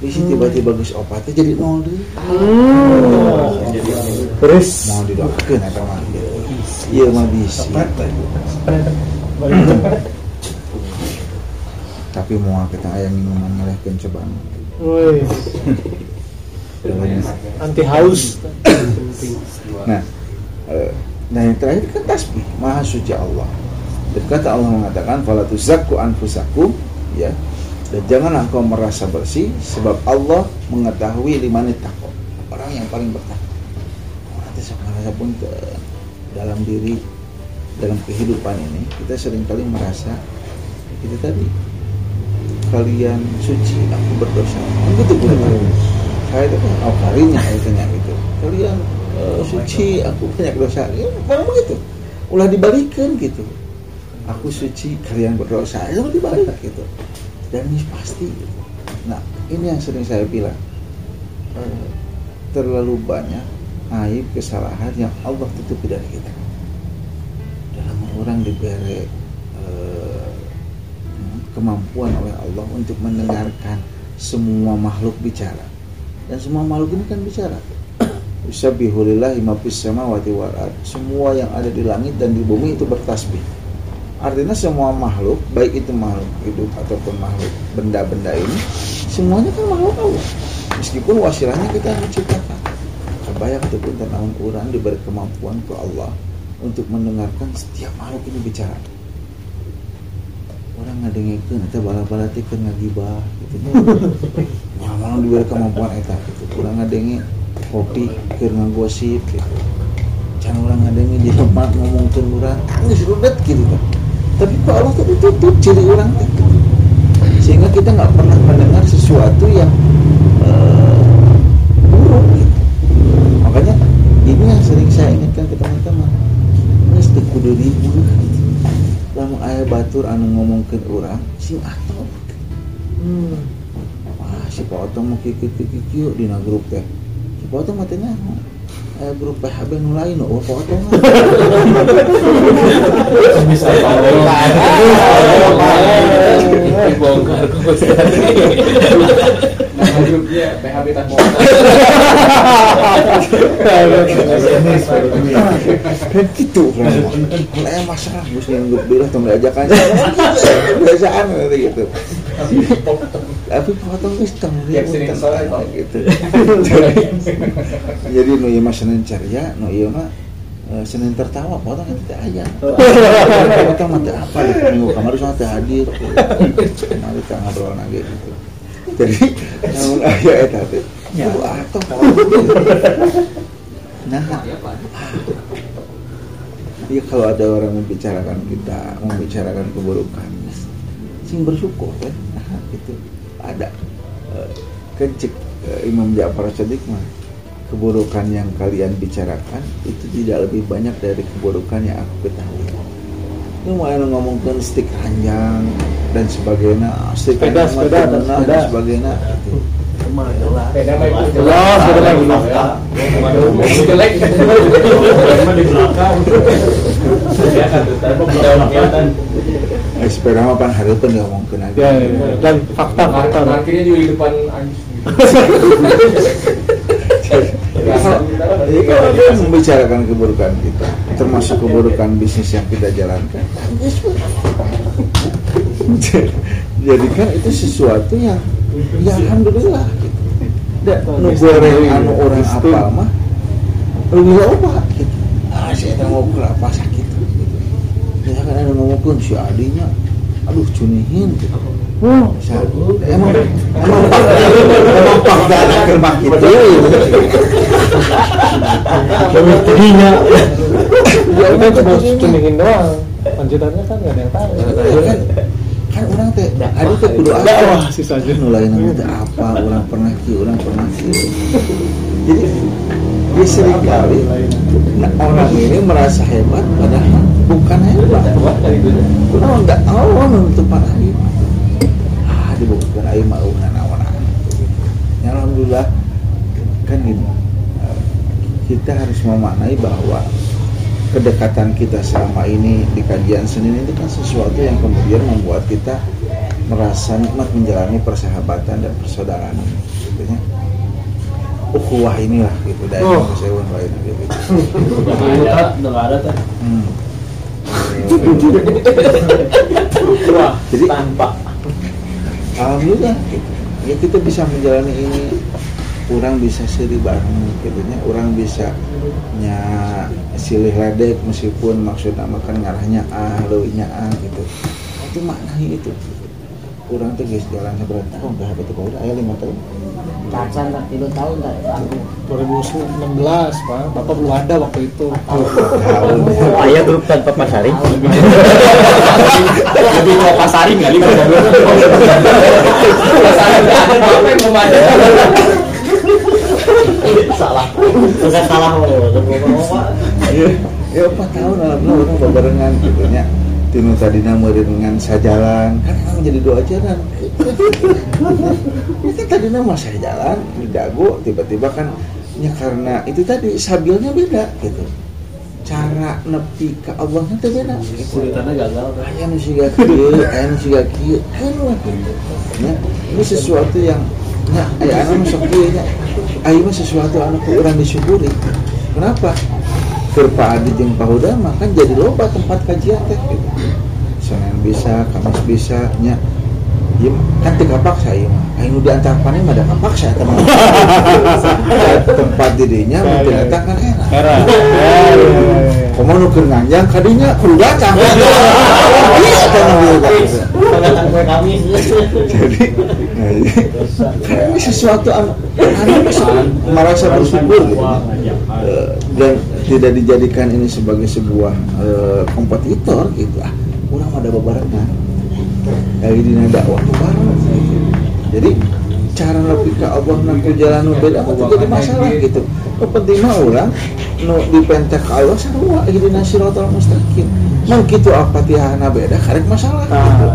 Bisa tiba-tiba geus opatnya jadi nol deh. Terus Mau didoakeun eta mah. Iya mah bisa. Tapi mau kita aya minuman ngelehkeun cobaan. Woi, anti haus. Nah, eh, nah yang terakhir kan tasbih, maha suci Allah. Dan kata Allah mengatakan, "Fala tuzakku anfusakum," ya. Dan janganlah engkau merasa bersih sebab Allah mengetahui limane takwa. Orang yang paling bertakwa. Sok merasa pun ke dalam diri dalam kehidupan ini kita sering kali merasa itu tadi kalian suci aku berdosa kan gitu boleh saya itu kan oh karinya itu gitu. Kalian eh, suci aku banyak dosa ya memang begitu ulah dibalikan gitu. Aku suci kalian berdosa itu dibalik gitu. Dan ini pasti gitu. nah ini yang sering saya bilang. Eh, terlalu banyak aib kesalahan yang Allah tutupi dari kita. Dalam orang diberi eh, kemampuan oleh Allah untuk mendengarkan semua makhluk bicara dan semua makhluk ini kan bicara Usabbihulillahi ma fis samawati wal ard. Semua yang ada di langit dan di bumi itu bertasbih. Artinya semua makhluk, baik itu makhluk hidup ataupun makhluk benda-benda ini, semuanya kan makhluk Allah. Meskipun wasilahnya kita yang menciptakan. Kebayang itu pun tahun orang diberi kemampuan ke Allah untuk mendengarkan setiap makhluk ini bicara. Orang ngadengikeun eta bala-bala teh keur ngagibah gitu. Nyaman [LAUGHS] diberi kemampuan eta gitu. Urang ngadenge kopi keur ngagosip gitu. Can orang ngadenge di tempat ngomongkeun urang geus rudet gitu kan. Tapi kok Allah tuh ditutup ciri orang teh gitu. Sehingga kita nggak pernah mendengar sesuatu yang eh, buruk gitu. Makanya ini yang sering saya ingatkan ke teman-teman. Teu kudu ribut gitu. Lamun aya batur anu ngomongkeun urang sing atuh. Hmm. Wah, si Pak Otong mau kiki kieu dina grup teh. Si Pak Otong mah teh. Aya grup PHB nu lain, oh Pak Otong. mah. Bisa dibongkar kok PHB tak bongkar. Dan gitu kan. Yang masalah bos yang grup bilang. Biasaan gitu. Tapi Pak Otong geus tong Tiap Senin sore, Pak. gitu. Jadi nu ieu mah Senin ceria, nu ieu mah eh, Senin tertawa, Pak Otong teh aya. Pak Otong mah teh apa di minggu kemarin sama teh hadir. Mari kita ngobrol lagi gitu. Jadi namun aya eta teh. Atuh Pak Otong. Nah, Iya kalau ada orang membicarakan kita, membicarakan keburukan, sing bersyukur kan, nah, itu ada Eh, cek eh, Imam Ja'far Sadiq mah keburukan yang kalian bicarakan itu tidak lebih banyak dari keburukan yang aku ketahui. Ini mau ngomongkan stick ranjang dan sebagainya, Sepeda, mah sepeda, sepeda. dan sebagainya. Gitu. Beda baik Jelas, beda baik di belakang. Ya kan. Eh, sepeda mah pan hareupeun diomongkeun aja. Ya, ya. dan fakta-fakta. Parkirnya juga di depan anjing. Jadi kalau dia membicarakan keburukan kita, termasuk keburukan bisnis yang kita jalankan, jadikan itu sesuatu yang, ya alhamdulillah. Gitu. Da, nu goreng anu orang apa mah, lebih loba gitu. Ah, saya mau kelapa sakit. Gitu. Ya kan ada ngomongin si adinya, aduh cunihin gitu. Oh. Emang emang emang pak dana kermak gitu. demi tidinya. Ya, Kita cuma betul. cunihin doang. Lanjutannya kan gak ada yang tahu. Kan orang teh ada teh kudu apa Dakwah sisanya. nu lain nama teh apa orang pernah kieu orang pernah kieu jadi dia kali nah, orang ini merasa hebat padahal bukan hebat. Orang nggak tahu menutup aib bukan air mau nanawana ya, alhamdulillah kan gini. Kita harus memaknai bahwa kedekatan kita selama ini di kajian Senin itu kan sesuatu yang kemudian membuat kita merasa nikmat menjalani persahabatan dan persaudaraan gitu ya. Ukhuwah inilah gitu dari Oh. oh. lain gitu. Udah nggak ada, udah nggak ada teh. Hmm. Wah, Jadi- tanpa. Alhamdulillah gitu. ya kita bisa menjalani ini orang bisa seri bareng gitu nya orang bisa nya silih ledek meskipun maksudnya makan ngarahnya ah leuwihnya ah gitu. Itu maknanya itu. Orang tuh guys jalan seberapa tahun? Dah betul kau udah ayah lima tahun. Cacan tak tiga tahun tak aku 2016 pak. Bapak belum ada waktu itu. Tahun. Ayah grup tanpa pasaring. Lebih tua pasaring kali Pasaring nggak ada apa yang ada. Salah susah salah oh ya ya empat tahun alhamdulillah orang bebarengan gitu nya tinu tadi nama dengan sajalan kan orang jadi dua ajaran itu tadi nama saya jalan di dago tiba-tiba kan ya karena itu tadi sabilnya beda gitu cara nepi ke Allah itu beda. Kulitannya gagal. teh. Aya nu siga kieu, aya nu siga kieu, anu gitu. Ya, ini sesuatu yang ya aya anu sok nya. Ayo sesuatu anu ku urang disyukuri. Kenapa? Keur Pak Adi jeung Pak Huda mah kan jadi loba tempat kajian teh gitu. Senin bisa, Kamis bisa nya. Ya, kan teu kapaksa ieu mah. Aya nu diantar paneh mah da kapaksa eta mah. [LAUGHS] tempat didinya mungkin eta kan enak. era. Ya, ya, ya, ya. Komo nu keur nganjang kadinya kudu datang. [LAUGHS] Iya. Jadi nah, ini sesuatu bisa merasa bersyukur gitu. Eh, dan tidak dijadikan ini sebagai sebuah eh, kompetitor gitu. Ah kurang ada bebarengan dari dina dakwah bareng gitu. jadi cara lebih ke Allah nanti jalan nu beda jadi masalah gitu. Nu penting mah urang nu dipentek Allah sarua ihdina siratal mustaqim. Mun kitu al-fatihahna beda karek masalah gitu.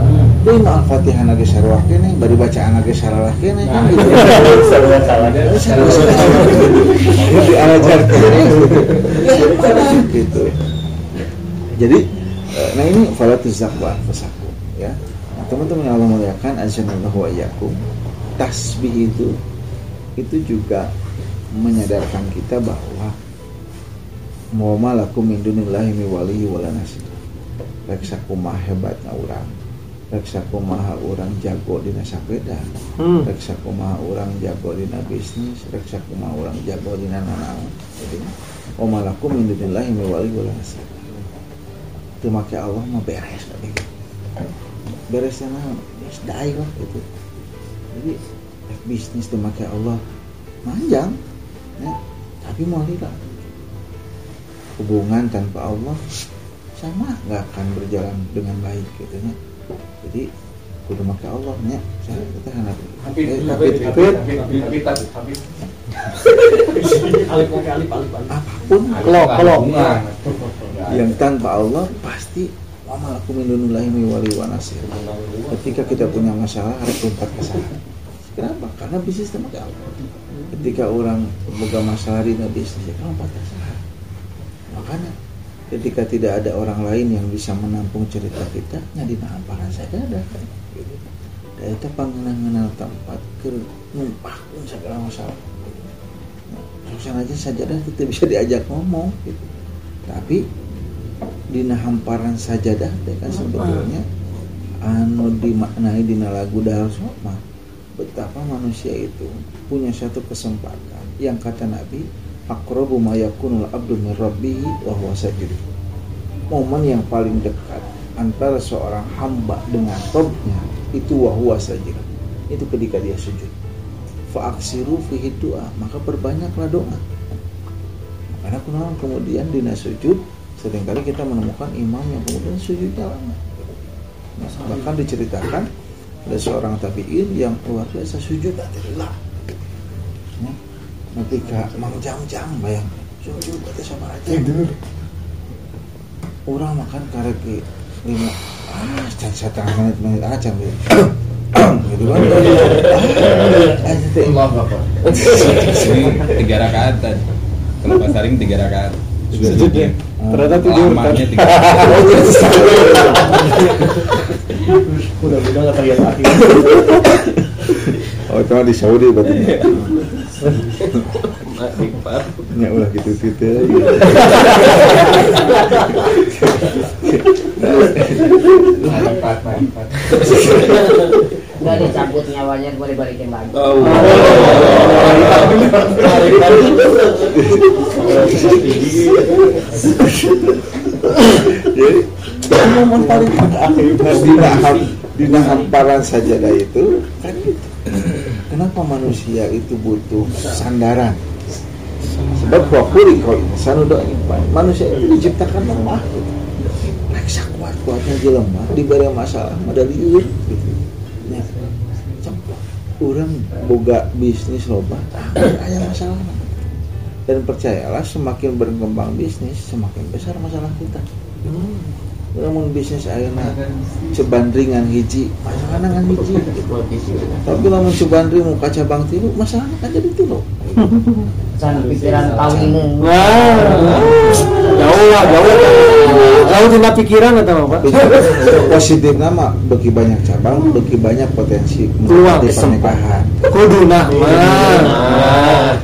Deui mah al-fatihah ge sarua kene bari bacaan ge salah kene kan gitu. [LAUGHS] Diajarkan gitu. Jadi eh, nah ini falatuz zakwa fasaku ya teman-teman yang Allah muliakan azanallahu wa iyyakum. Tasbih itu itu juga menyadarkan kita bahwa mau malakum min dunillahi mi wali wala nasir reksa kumaha hebatna urang reksa kumaha urang jago dina sapeda Hmm. reksa kumaha orang jago dina bisnis reksa kumaha orang jago dina nanaon jadi o malakum min dunillahi mi wali wala nasir teu make Allah mah beres kabeh beres naon geus daai lah gitu. Jadi rek bisnis make Allah manjang ya. tapi mau tidak hubungan tanpa Allah sama nggak akan berjalan dengan baik gitu ya. Jadi kudu make Allah nya saya kita hendak Habib, Eh, Habib, Habib, Habib, Habib, Habib, Habib, Habib. alif alif alif alif apa pun Kalau kalau yang tanpa Allah pasti Ketika kita punya masalah harus lompat ke sana. Kenapa? Karena bisnis sama Allah. Ketika orang boga masalah di bisnis ya lompat ke sana. Makanya ketika tidak ada orang lain yang bisa menampung cerita kita, nya di namparan saja ada. Dan itu pangenal tempat ke numpahkan segala masalah. Susah aja sajadah kita bisa diajak ngomong gitu. Tapi dina hamparan sajadah teh kan sebetulnya. Anu dimaknai dina lagu dahar mah betapa manusia itu punya satu kesempatan. Yang kata Nabi aqrabu ma yakunul abdu min wa huwa sajid. Momen yang paling dekat antara seorang hamba dengan Rabbnya itu wa huwa sajid. Itu ketika dia sujud. Faaksiru fihi doa maka perbanyaklah doa. Karena kunaon kemudian dina sujud sering kali kita menemukan imam yang kemudian sujudnya lama Nah, bahkan diceritakan ada seorang tabiin yang luar biasa sujud. Ya, ketika mang jam-jam bayang. Sujud itu sama aja. Orang makan karek lima ah can setengah menit menit aja gitu gitu kan? Ah, teh. [LAUGHS] Ini tiga rakaat. Kalau pas saring tiga rakaat. Sujudnya. Ternyata tidur kan. Lamanya tiga [LAUGHS] rakaat. Mudah-mudahan nggak terlihat akhir. oh itu mah di Saudi berarti ya ulah gitu gitu [LAUGHS] Nggak dicabut nyawanya, gue dibalikin lagi. jadi momen paling hamparan sajadah itu kan gitu. kenapa manusia itu butuh sandaran sebab wakuri kau insanu doipan manusia itu diciptakan lemah gitu. Reksa kuat. Kuatnya lemah diberi masalah modal ieu gitu ya. Cek orang boga bisnis loba ada masalah. Dan percayalah semakin berkembang bisnis semakin besar masalah kita. Namun bisnis ayeuna sebandringan hiji masalah dengan hiji. Tapi lamun sebandring mau kaca bang tilu masalah kan jadi tilu. Pikiran kawin. Jauh lah, jauh. Jauh tina pikiran atau apa? positif nama bagi banyak cabang bagi banyak potensi Peluang, di pernikahan Kudu nah mah.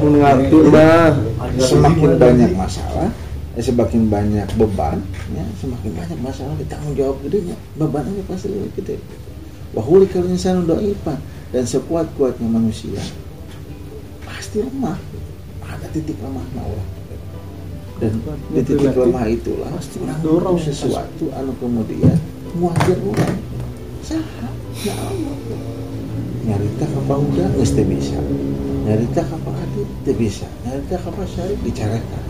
Mun ngatur mah. semakin banyak masalah eh, semakin banyak beban ya, semakin banyak masalah ditanggung jawab gedenya beban aja pasti lebih gede wahuli kalau insan udah ipan dan sekuat kuatnya manusia pasti lemah ada titik lemah Allah dan di titik lemah itulah pasti orang dorong sesuatu. anu kemudian muajar orang. Saha? Ya Allah. Nyarita ke udah geus bisa. Nyarita ke Teu bisa. Nyarita ke Pak Syarif dicarekan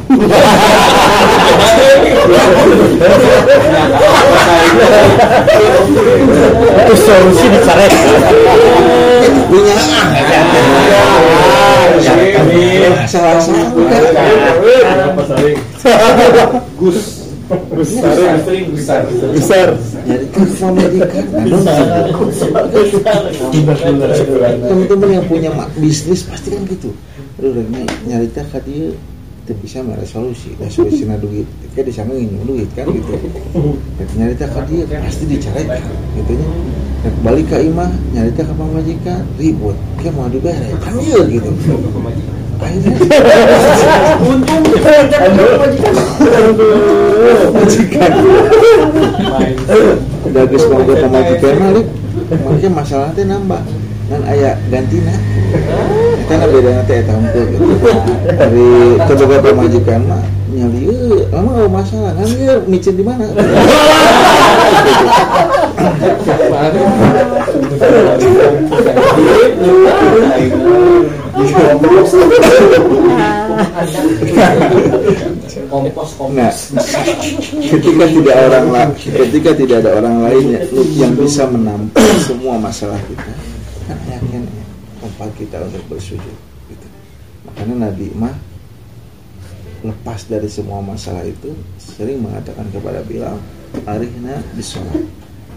Itu solusi dicaret. punya salah satu. Kan Besar. nyarita ke majikan teman-teman yang punya bisnis pasti kan gitu Rene, nyarita ke dia teu bisa mere solusi. Da solusina duit kayak di sana ingin duit kan gitu. Dan nyarita ke dia pasti dicarekan gitu nya. Dan balik ke imah nyarita ke pamajikan ribut. Kayak mau dibere kan iya. Gitu akhirnya majikan udah geus ngomong ke majikan mah Lip. makanya masalah teh nambah dan aya gantina. Eta na beda teh eta hungkul gitu dari coba ke majikan mah nyali euy lama gak masalah. Kan dia micin di mana? Kompos, Nah, ketika tidak orang lain, ketika tidak ada orang lain ya- yang bisa menampung semua masalah kita, kan yakin ya, tempat kita untuk bersujud. Gitu. Makanya Nabi mah lepas dari semua masalah itu sering mengatakan kepada Bilal, arihna bisolat.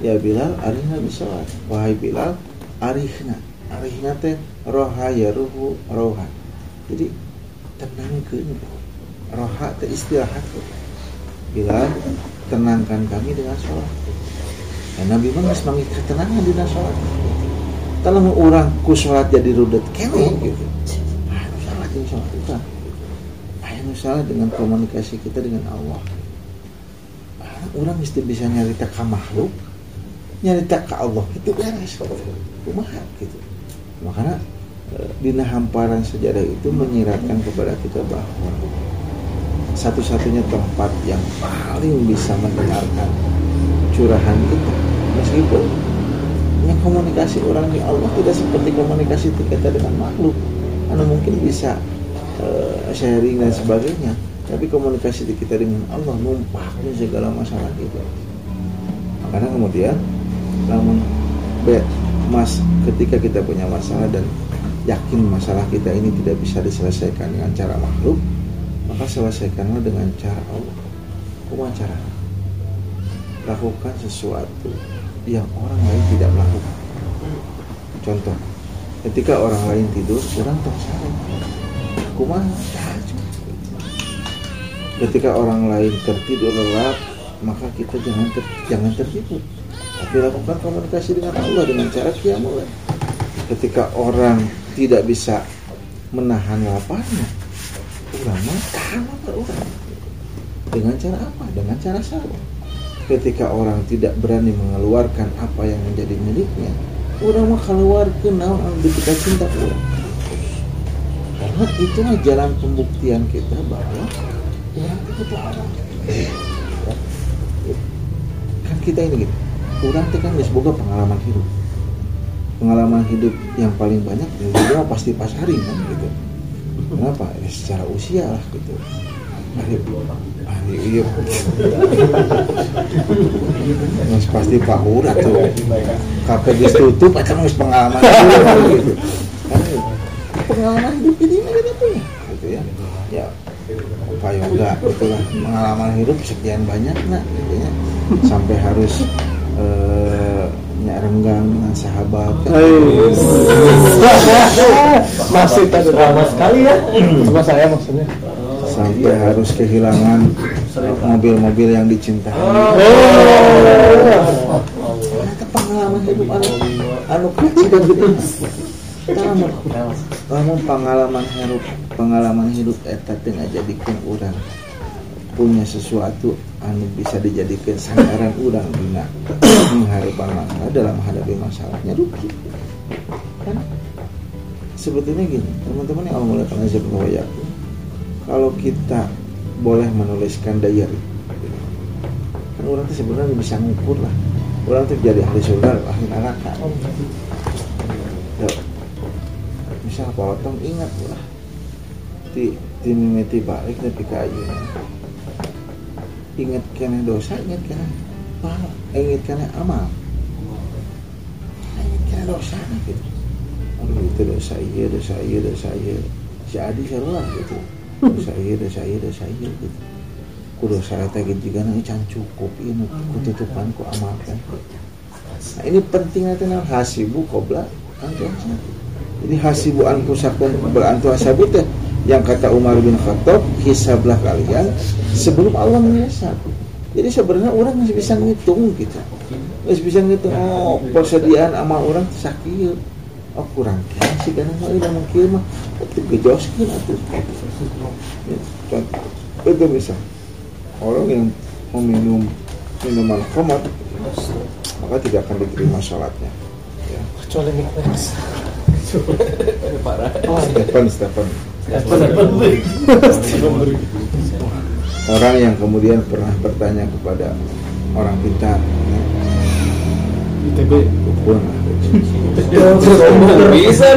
Ya Bilal, arihna bisolat. Wahai Bilal, arihna. Arihna teh roha ya ruhu roha. Jadi tenangkeun roha teh istirahat Bilal tenangkan kami dengan sholat dan Nabi mah geus manggih ketenangan di sholat kalau mau orang ku sholat jadi rudet kene gitu. Ah salah jeung sholat kita nu salah dengan komunikasi kita dengan Allah. Ah, orang mesti bisa nyarita ka makhluk nyarita ka Allah. Itu beres kumaha gitu. Makanya eh, dina hamparan sejarah itu menyiratkan kepada kita bahwa satu-satunya tempat yang paling bisa mendengarkan curahan kita meskipun yang komunikasi orang di Allah tidak seperti komunikasi kita dengan makhluk. Karena mungkin bisa eh, sharing dan sebagainya. Tapi komunikasi kita dengan Allah numpahnya segala masalah kita makanya kemudian namun mas ketika kita punya masalah dan yakin masalah kita ini tidak bisa diselesaikan dengan cara makhluk maka selesaikanlah dengan cara Allah. Kuma cara lakukan sesuatu yang orang lain tidak melakukan. Contoh ketika orang lain tidur orang tak sare kumaha? Ketika orang lain tertidur lelap maka kita jangan ter, jangan tertidur. Tapi lakukan komunikasi dengan Allah dengan cara qiyamul ketika orang tidak bisa menahan laparnya mah tahan lapar orang. Dengan cara apa? Dengan cara sabar ketika orang tidak berani mengeluarkan apa yang menjadi miliknya orang mah keluar ke naon anu ketika cinta orang. Karena itulah jalan pembuktian kita bahwa orang itu butuh Allah kan kita ini gitu orang itu kan boga pengalaman hidup. Pengalaman hidup yang paling banyak ya juga pasti pasaring kan gitu. Kenapa? Ya secara usia lah gitu. hari hari iya. Mas pasti pahura tuh. Kafe geus tutup geus pengalaman gitu kan pengalaman hidup ini mah kita punya gitu ya. Ya Pak Yoga itulah. Pengalaman hidup sekian banyak nak gitu ya. Sampai harus eh, nyak renggang dengan sahabat. Kan. [LAUGHS] Masih tadi drama sekali ya. Sama saya maksudnya. Sampai harus kehilangan mobil-mobil yang dicintai. Ternyata pengalaman hidup kecil dan gede. Namun namun pengalaman hidup pengalaman hidup eta teh ngajadikeun urang punya sesuatu anu bisa dijadikan sandaran urang dina menghadapan masalah dalam menghadapi masalahnya. Rugi. Kan? Sebetulnya gini teman-teman yang Allah muliakan azab yakin kalau kita boleh menuliskan diary kan orang tuh sebenarnya bisa ngukur lah. Orang tuh jadi ahli surga atau ahli neraka. Misal Pak Otong ingat lah. Di di mimiti balik nepi ka ayeuna ingat kena dosa ingat kena pahala ingat kena amal. Ingat kena dosa gitu. Aduh itu dosa iya dosa iya dosa iya. Si Adi salah gitu iya dosa iya gitu. Ku dosa eta gitu juga nanti can cukup ini ku tutupan ku amalkan. Nah ini penting nanti nah hasibu kobra hasabu jadi hasibu antu sakun berantu hasabu teh yang kata Umar bin Khattab hisablah kalian sebelum Allah menghisab jadi sebenarnya orang masih bisa ngitung gitu. Masih bisa ngitung oh persediaan amal orang sakit oh kurang sih karena mau ini mungkin mah itu gejoskin atau ya, contoh. Itu misal orang yang meminum minuman khamar maka tidak akan diterima sholatnya. Ya. Kecuali Nikmas. Stefan Stefan. Orang yang kemudian pernah bertanya kepada orang pintar ya, ITB lah. Bisa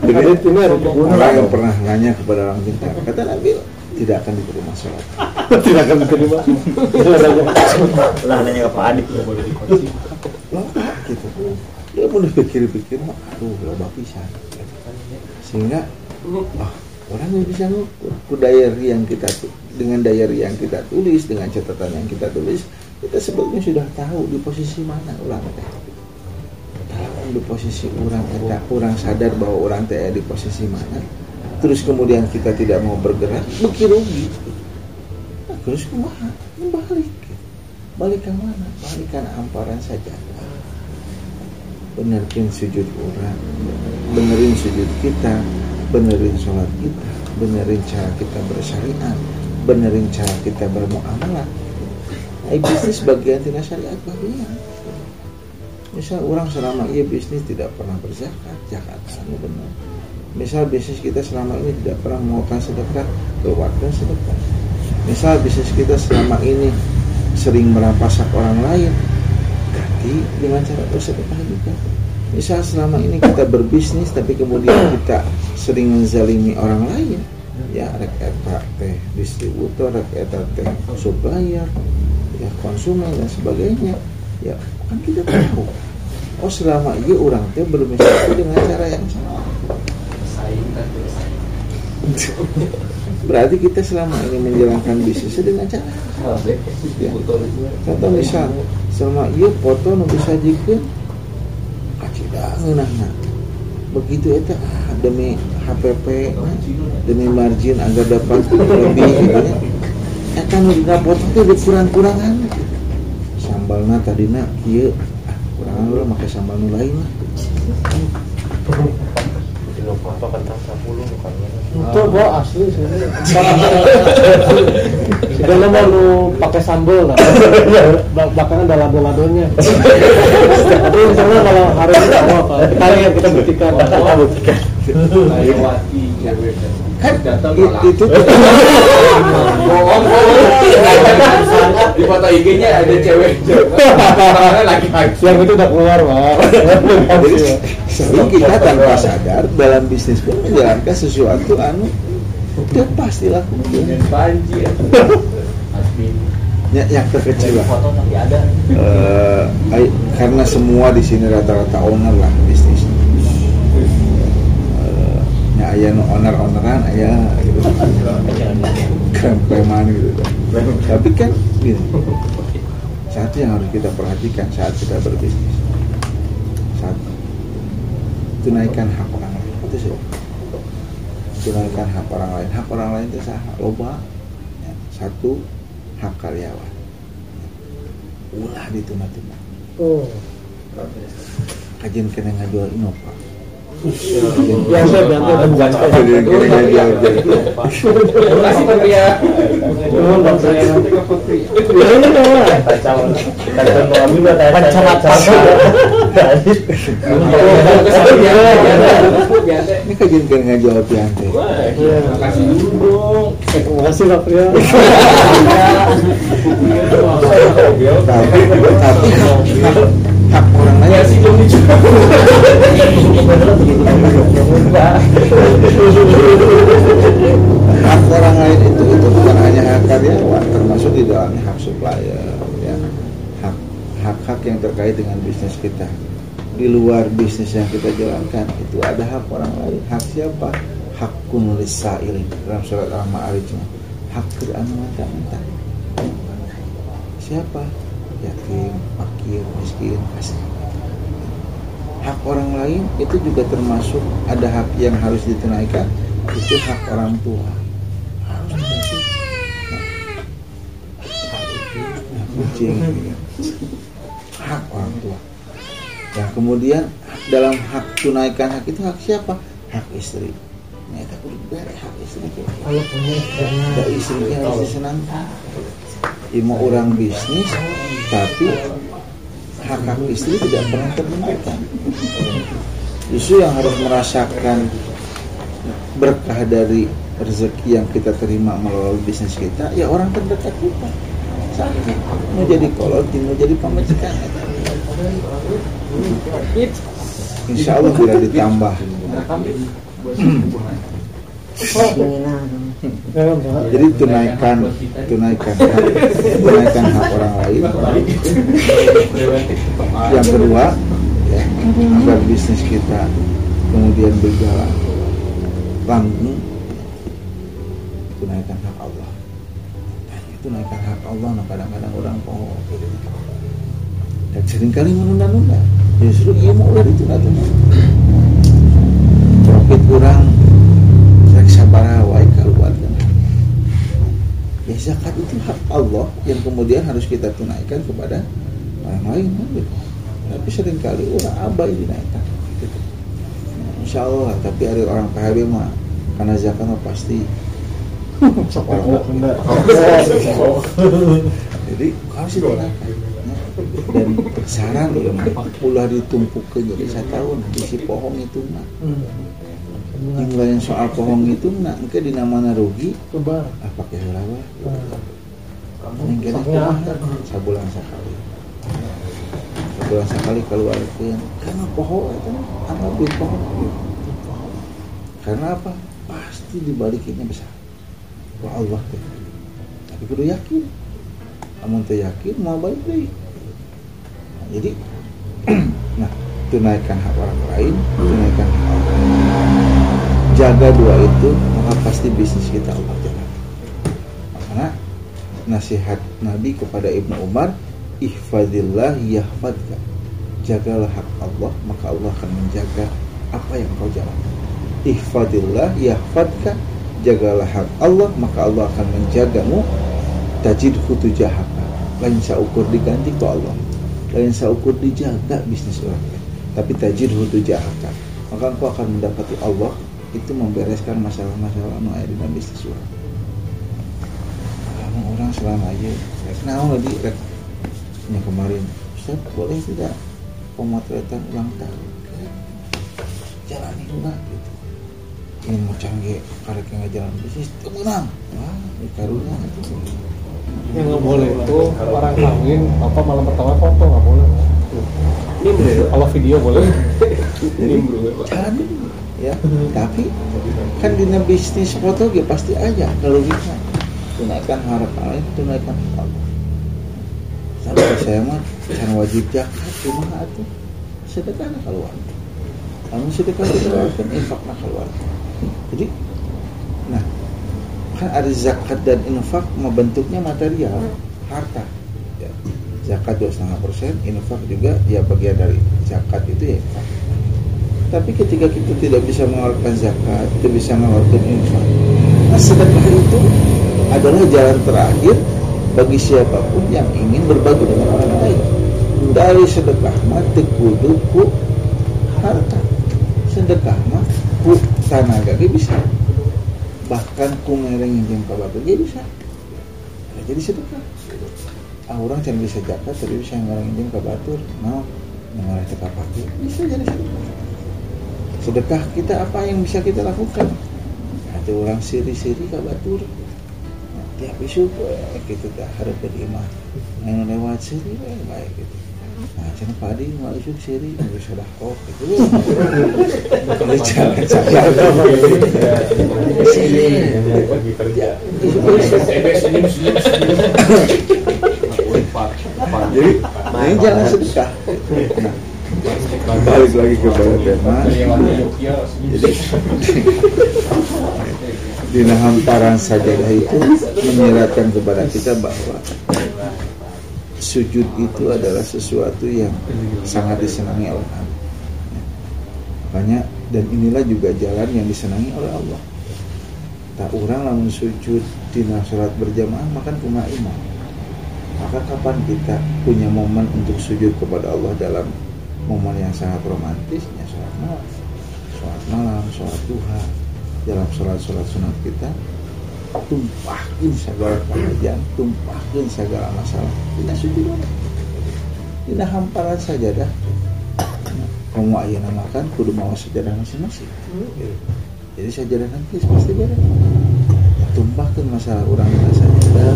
Begitu itu orang yang pernah nanya kepada orang pintar kata Nabi tidak akan diterima sholat Tidak akan diterima. Lah nanya ke Pak Adik. loh gitu dia pun pikir-pikir mah aduh loba pisan sehingga ah orang yang bisa ngukur ku diary yang kita dengan diary yang kita tulis dengan catatan yang kita tulis kita sebetulnya sudah tahu di posisi mana orang teh. Tahu di posisi orang kita orang sadar bahwa orang teh di posisi mana. Terus kemudian kita tidak mau bergerak beki rugi. Nah, terus kumaha balik balik ke mana? Balik ke amparan saja. Benerin sujud orang. Benerin sujud kita. Benerin sholat kita. Benerin cara kita bersyariat. Benerin cara kita bermuamalah eh, bisnis bagian tidak syariat bagian. Misal orang selama iya bisnis tidak pernah berzakat zakat sama benar. Misal bisnis kita selama ini tidak pernah mengeluarkan sedekah keluarkan sedekah. Misal bisnis kita selama ini sering merampasak orang lain ganti dengan cara bersedekah juga. Misal selama ini kita berbisnis tapi kemudian kita sering menzalimi orang lain. Ya rek teh distributor rek teh supplier ya konsumen dan sebagainya. Ya kan kita tahu. Oh selama ini orang teh bermisal dengan cara yang salah berarti kita selama ini menjalankan bisnisnya dengan cara ya. contoh misal sama iya foto nu disajikeun kacida ngeunahna begitu eta ah, demi HPP demi margin agar dapat lebih gitu ya. Eta nu dina foto teh dikurang-kurangan sambalna tadina kieu ah kurangan lah make sambal nu lain lah Dino foto kentang 10 bukan Itu gua asli sih. Segala mau lu pakai sambal lah. Bel- Belakangan ada lado-ladonya. Tapi misalnya kalau hari ini. Kali yang kita buktikan. Kita buktikan Lewati cewek. Kan itu bohong bohong. Di foto IG-nya ada cewek. Laki-laki. Yang itu udah keluar, Pak. Jadi sering kita tanpa sadar dalam bisnis pun menjalankan sesuatu anu udah pasti dan banjir asli ya, yang terkecil lah. Foto tapi ada. Eh, karena semua di sini rata-rata owner lah bisnis ya aya nu owner owneran aya gitu. Krem-kreman gitu. Tapi kan gini satu yang harus kita perhatikan saat kita berbisnis. Satu tunaikan hak orang lain. Itu sih. Tunaikan hak orang lain. Hak orang lain itu sah loba Ya, satu hak karyawan. Ulah dituna-tuna Oh. kajian kena ngajual Innova Biasa, biasa. bukan kajian kena ngajual terima kasih Pak Pria Oh, Pak Pria. Biasanya nggak lah. Kacau Kacau mau juga Kacau biasa ini kajian kena ngajual piante Iya. kasih dulu dong Terima kasih Pak Pria. tapi tapi hak, orang ya lain sih belum dicoba hak orang lain itu itu bukan hanya hak karyawan termasuk di dalamnya hak supplier ya. Hak hak hak yang terkait dengan bisnis kita. Di luar bisnis yang kita jalankan itu ada hak orang lain. Hak siapa? Hak kunulis sailin dalam surat al-ma'arij hak mentah-mentah siapa yatim fakir miskin kasih hak orang lain itu juga termasuk ada hak yang harus ditunaikan itu hak orang tua. Harus dikasih nah, kucing hak orang tua. Dan kemudian dalam hak tunaikan hak itu hak siapa? Hak istri. Nah itu kudu hak istri. Kalau punya istrinya harus disenangkan mau orang bisnis tapi hak hak istri tidak pernah terbentukkan. Justru yang harus merasakan berkah dari rezeki yang kita terima melalui bisnis kita ya orang terdekat kita. Sakit. Mau jadi kolot mau jadi pamajikan insya Allah bila ditambah. Jadi tunaikan tunaikan tunaikan hak orang lain. Yang kedua ya, agar bisnis kita kemudian berjalan. Langgeng tunaikan hak Allah. Nah, tunaikan hak Allah nah kadang-kadang orang oh dan sering kali menunda-nunda. Justru ia mau udah ditunda-tunda profit kurang sabaraha wae keluarga ya zakat itu hak Allah yang kemudian harus kita tunaikan kepada orang lain gitu. tapi sering kali orang abai dinaikkan. Gitu. Nah, insya Allah tapi ada orang PHB mah karena zakat mah pasti [LAUGHS] [LAUGHS] jadi harus ditunaikan dan saran ya ulah ditumpukkan jadi satu tahun isi pohon itu mah yang soal pohon itu nak engke di nama rugi Coba. ah pakai halawa Nah, yang kumaha sabulan sekali. Sabulan sekali keluar yang karena pohon itu anggap duit pohon karena apa? Pasti dibalikinnya besar. Wah Allah teh tapi kudu yakin. Namun teu yakin mau balik deui Nah, jadi [CLEARS THROAT] nah tunaikan hak orang lain tunaikan hak Allah jaga dua itu maka pasti bisnis kita Allah jaga karena nasihat Nabi kepada Ibnu Umar ihfadillah yahfadka jagalah hak Allah maka Allah akan menjaga apa yang kau jalankan. Ihfadillah yahfadka jagalah hak Allah maka Allah akan menjagamu. Tajidhu tujahaka. Lain saukur diganti ku Allah. Lain saukur dijaga bisnis orang tapi tajidhu tujahaka. Maka engkau akan mendapati Allah itu membereskan masalah-masalah anu aya dina bisnis orang kamu orang selama aja rek naon lagi rek? Yang kemarin Ustaz boleh tidak pemotretan ulang tahun? Jalani juga gitu. Ini mau canggih karek yang jalan bisnis itu menang. Wah ini karunya itu yang nggak boleh itu orang kawin apa malam pertama foto nggak boleh. Kalau video boleh. [LAUGHS] Jalan dulu ya tapi kan di bisnis foto ya pasti aja kalau bisa tunaikan harapan lain tunaikan Allah sampai saya mah kan wajib zakat cuma atuh sedekah keluar kamu sedekah dikeluarkan infak nak keluar jadi nah kan ada zakat dan infak bentuknya material harta. Ya. zakat dua setengah persen infak juga ya bagian dari zakat itu ya infak tapi ketika kita tidak bisa mengeluarkan zakat tidak bisa mengeluarkan infak nah sedekah itu adalah jalan terakhir bagi siapa pun yang ingin berbagi dengan orang lain. Dari sedekah mah kudu ku harta sedekah mah ku tenaga bisa. Bahkan ku ngereng yang kabatu ge bisa. Nah, jadi sedekah. Ah, orang can bisa zakat tapi bisa ngereng yang kabatur mau ngarah teu kapake bisa jadi sedekah sedekah kita apa yang bisa kita lakukan? Ada orang siri-siri kabatur tiap isu eh, gitu dah harap beriman yang lewat siri eh, baik gitu. Nah cina padi mau isu siri. Nggak sudah kok gitu kalau jangan jangan Pergi kerja. jadi ini jangan sedekah balik lagi kepada tema jadi di hamparan sajadah itu menyeratkan kepada kita bahwa sujud itu adalah sesuatu yang sangat disenangi Allah. Makanya dan inilah juga jalan yang disenangi oleh Allah. Tak orang lamun sujud di sholat berjamaah makan kuma imam. Maka kapan kita punya momen untuk sujud kepada Allah dalam momen yang sangat romantis? Ya sholat malam, sholat malam, sholat duha, dalam sholat-sholat sunat kita tumpahkan segala pengajian tumpahkan segala masalah. Kita sujud kita hamparan sajadah kamu ayah namakan kudu mau sajadah masing-masing. Jadi sajadah nanti pasti beda. Tumpahkan masalah orang kita sajadah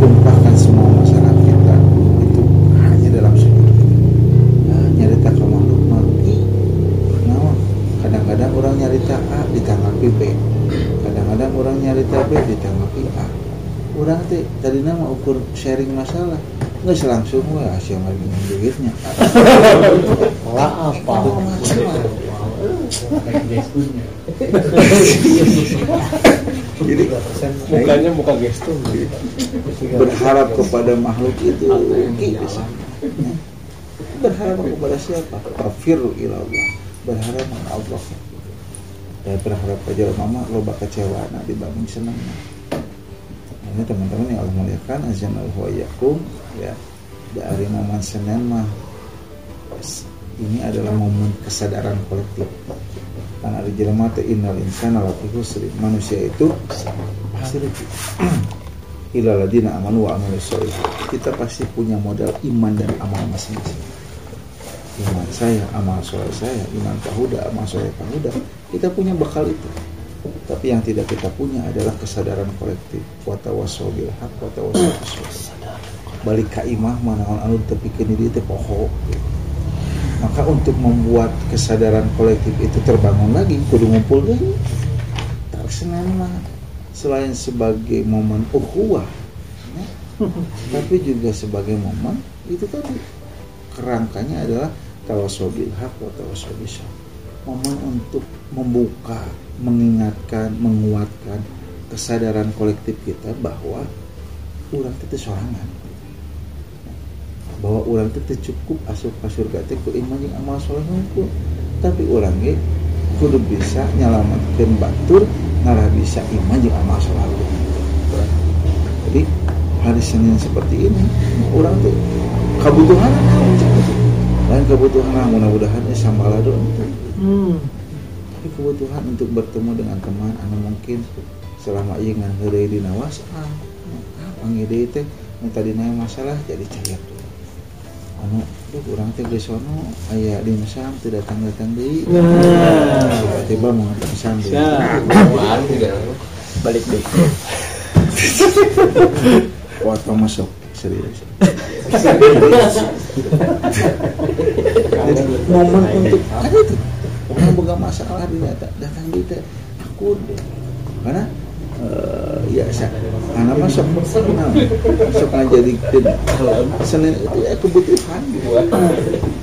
tumpahkan semua ukur sharing masalah. Nggak selangsung wah asyik lagi duitnya. Lah apa jadi mukanya muka gestur. berharap kepada makhluk itu berharap kepada siapa? Kafiru ilallah berharap kepada Allah. Dan berharap aja mama lo bakal kecewa nah dibanding senang ini teman-teman yang Allah muliakan azan wa yakum ya. Dari momen Senin mah ini adalah momen kesadaran kolektif. Karena ada jelema teh innal insana lafi khusri. Manusia itu pasti [CLEARS THROAT] illa ladina amanu wa sholihat kita pasti punya modal iman dan amal masing-masing. Iman saya amal soleh saya iman pahuda amal soleh pahuda kita punya bekal itu tapi yang tidak kita punya adalah kesadaran kolektif. Watawasau bil haq. Watawasau balik ka imah mana anu tepikeun diri teh poho maka untuk membuat kesadaran kolektif itu terbangun lagi kudu ngumpul deui Senin mah. Selain sebagai momen ukhuwah ya, tapi juga sebagai momen itu tadi. Kerangkanya adalah tawasobil hak wa tawasobil momen untuk membuka mengingatkan menguatkan kesadaran kolektif kita bahwa orang itu sorangan. Bahwa orang itu cukup asup ka surga ku iman jeung amal soleh tapi orang ge kudu bisa nyalamatkeun batur ngarah bisa iman jeung amal soleh jadi hari Senin seperti ini orang tuh kebutuhan lain kebutuhan mudah-mudahan sambalado itu Hmm. Kebutuhan untuk bertemu dengan teman. Anu mungkin selama iya ngan heureuy dina WhatsApp pangide teh nu tadina masalah jadi cair tuh anu duh urang teh geus sono aya di mesam teu datang-datang deui. Nah. tiba-tiba mau ngantar mesam deui. Apaan juga? balik deh. Foto masuk serius. Jadi momen untuk itu orang boga masalah di data datang di teh takut karena eh, ya karena mah sok nah, ngajadikeun Senin itu ya kebutuhan gitu.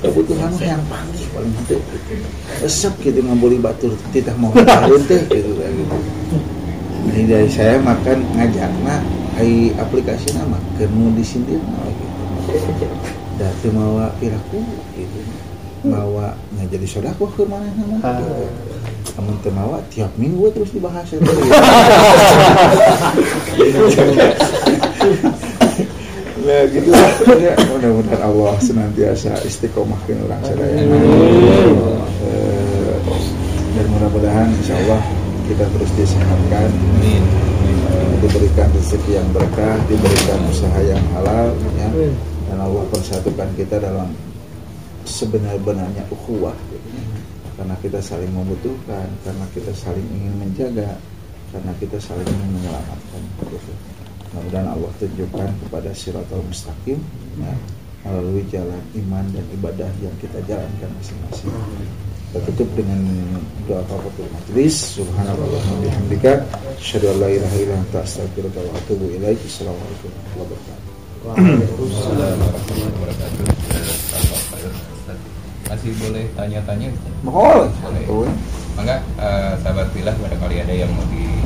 kebutuhan yang panggil paling itu resep gitu ngabuli batur titah mau tahun teh gitu kayak gitu Jadi dari saya makan ngajakna ai aplikasi nama kenu disindir mah gitu. Da teu mawa piraku Mawa nggak jadi sodako ke mana nama. Gitu. Amun teu mawa tiap minggu terus dibahas itu. Nah gitu lah. Ya, mudah-mudahan Allah senantiasa istiqomahkan orang sadaya. Eh, dan mudah-mudahan insya Allah kita terus disehatkan eh, diberikan rezeki yang berkah diberikan usaha yang halal ya dan Allah persatukan kita dalam sebenar-benarnya ukhuwah. Karena kita saling membutuhkan karena kita saling ingin menjaga karena kita saling ingin menyelamatkan gitu. mudah-mudahan Allah tunjukkan kepada siratul mustaqim ya, melalui jalan iman dan ibadah yang kita jalankan masing-masing. Kita tutup dengan doa kafatul majlis. Subhanallah bihamdika asyhadu an la ilaha illa anta astaghfiruka wa atubu ilaik. Assalamualaikum warahmatullahi wabarakatuh masih boleh tanya-tanya? Boleh. Boleh. Maka uh, eh, sahabat bilah kali ada yang mau di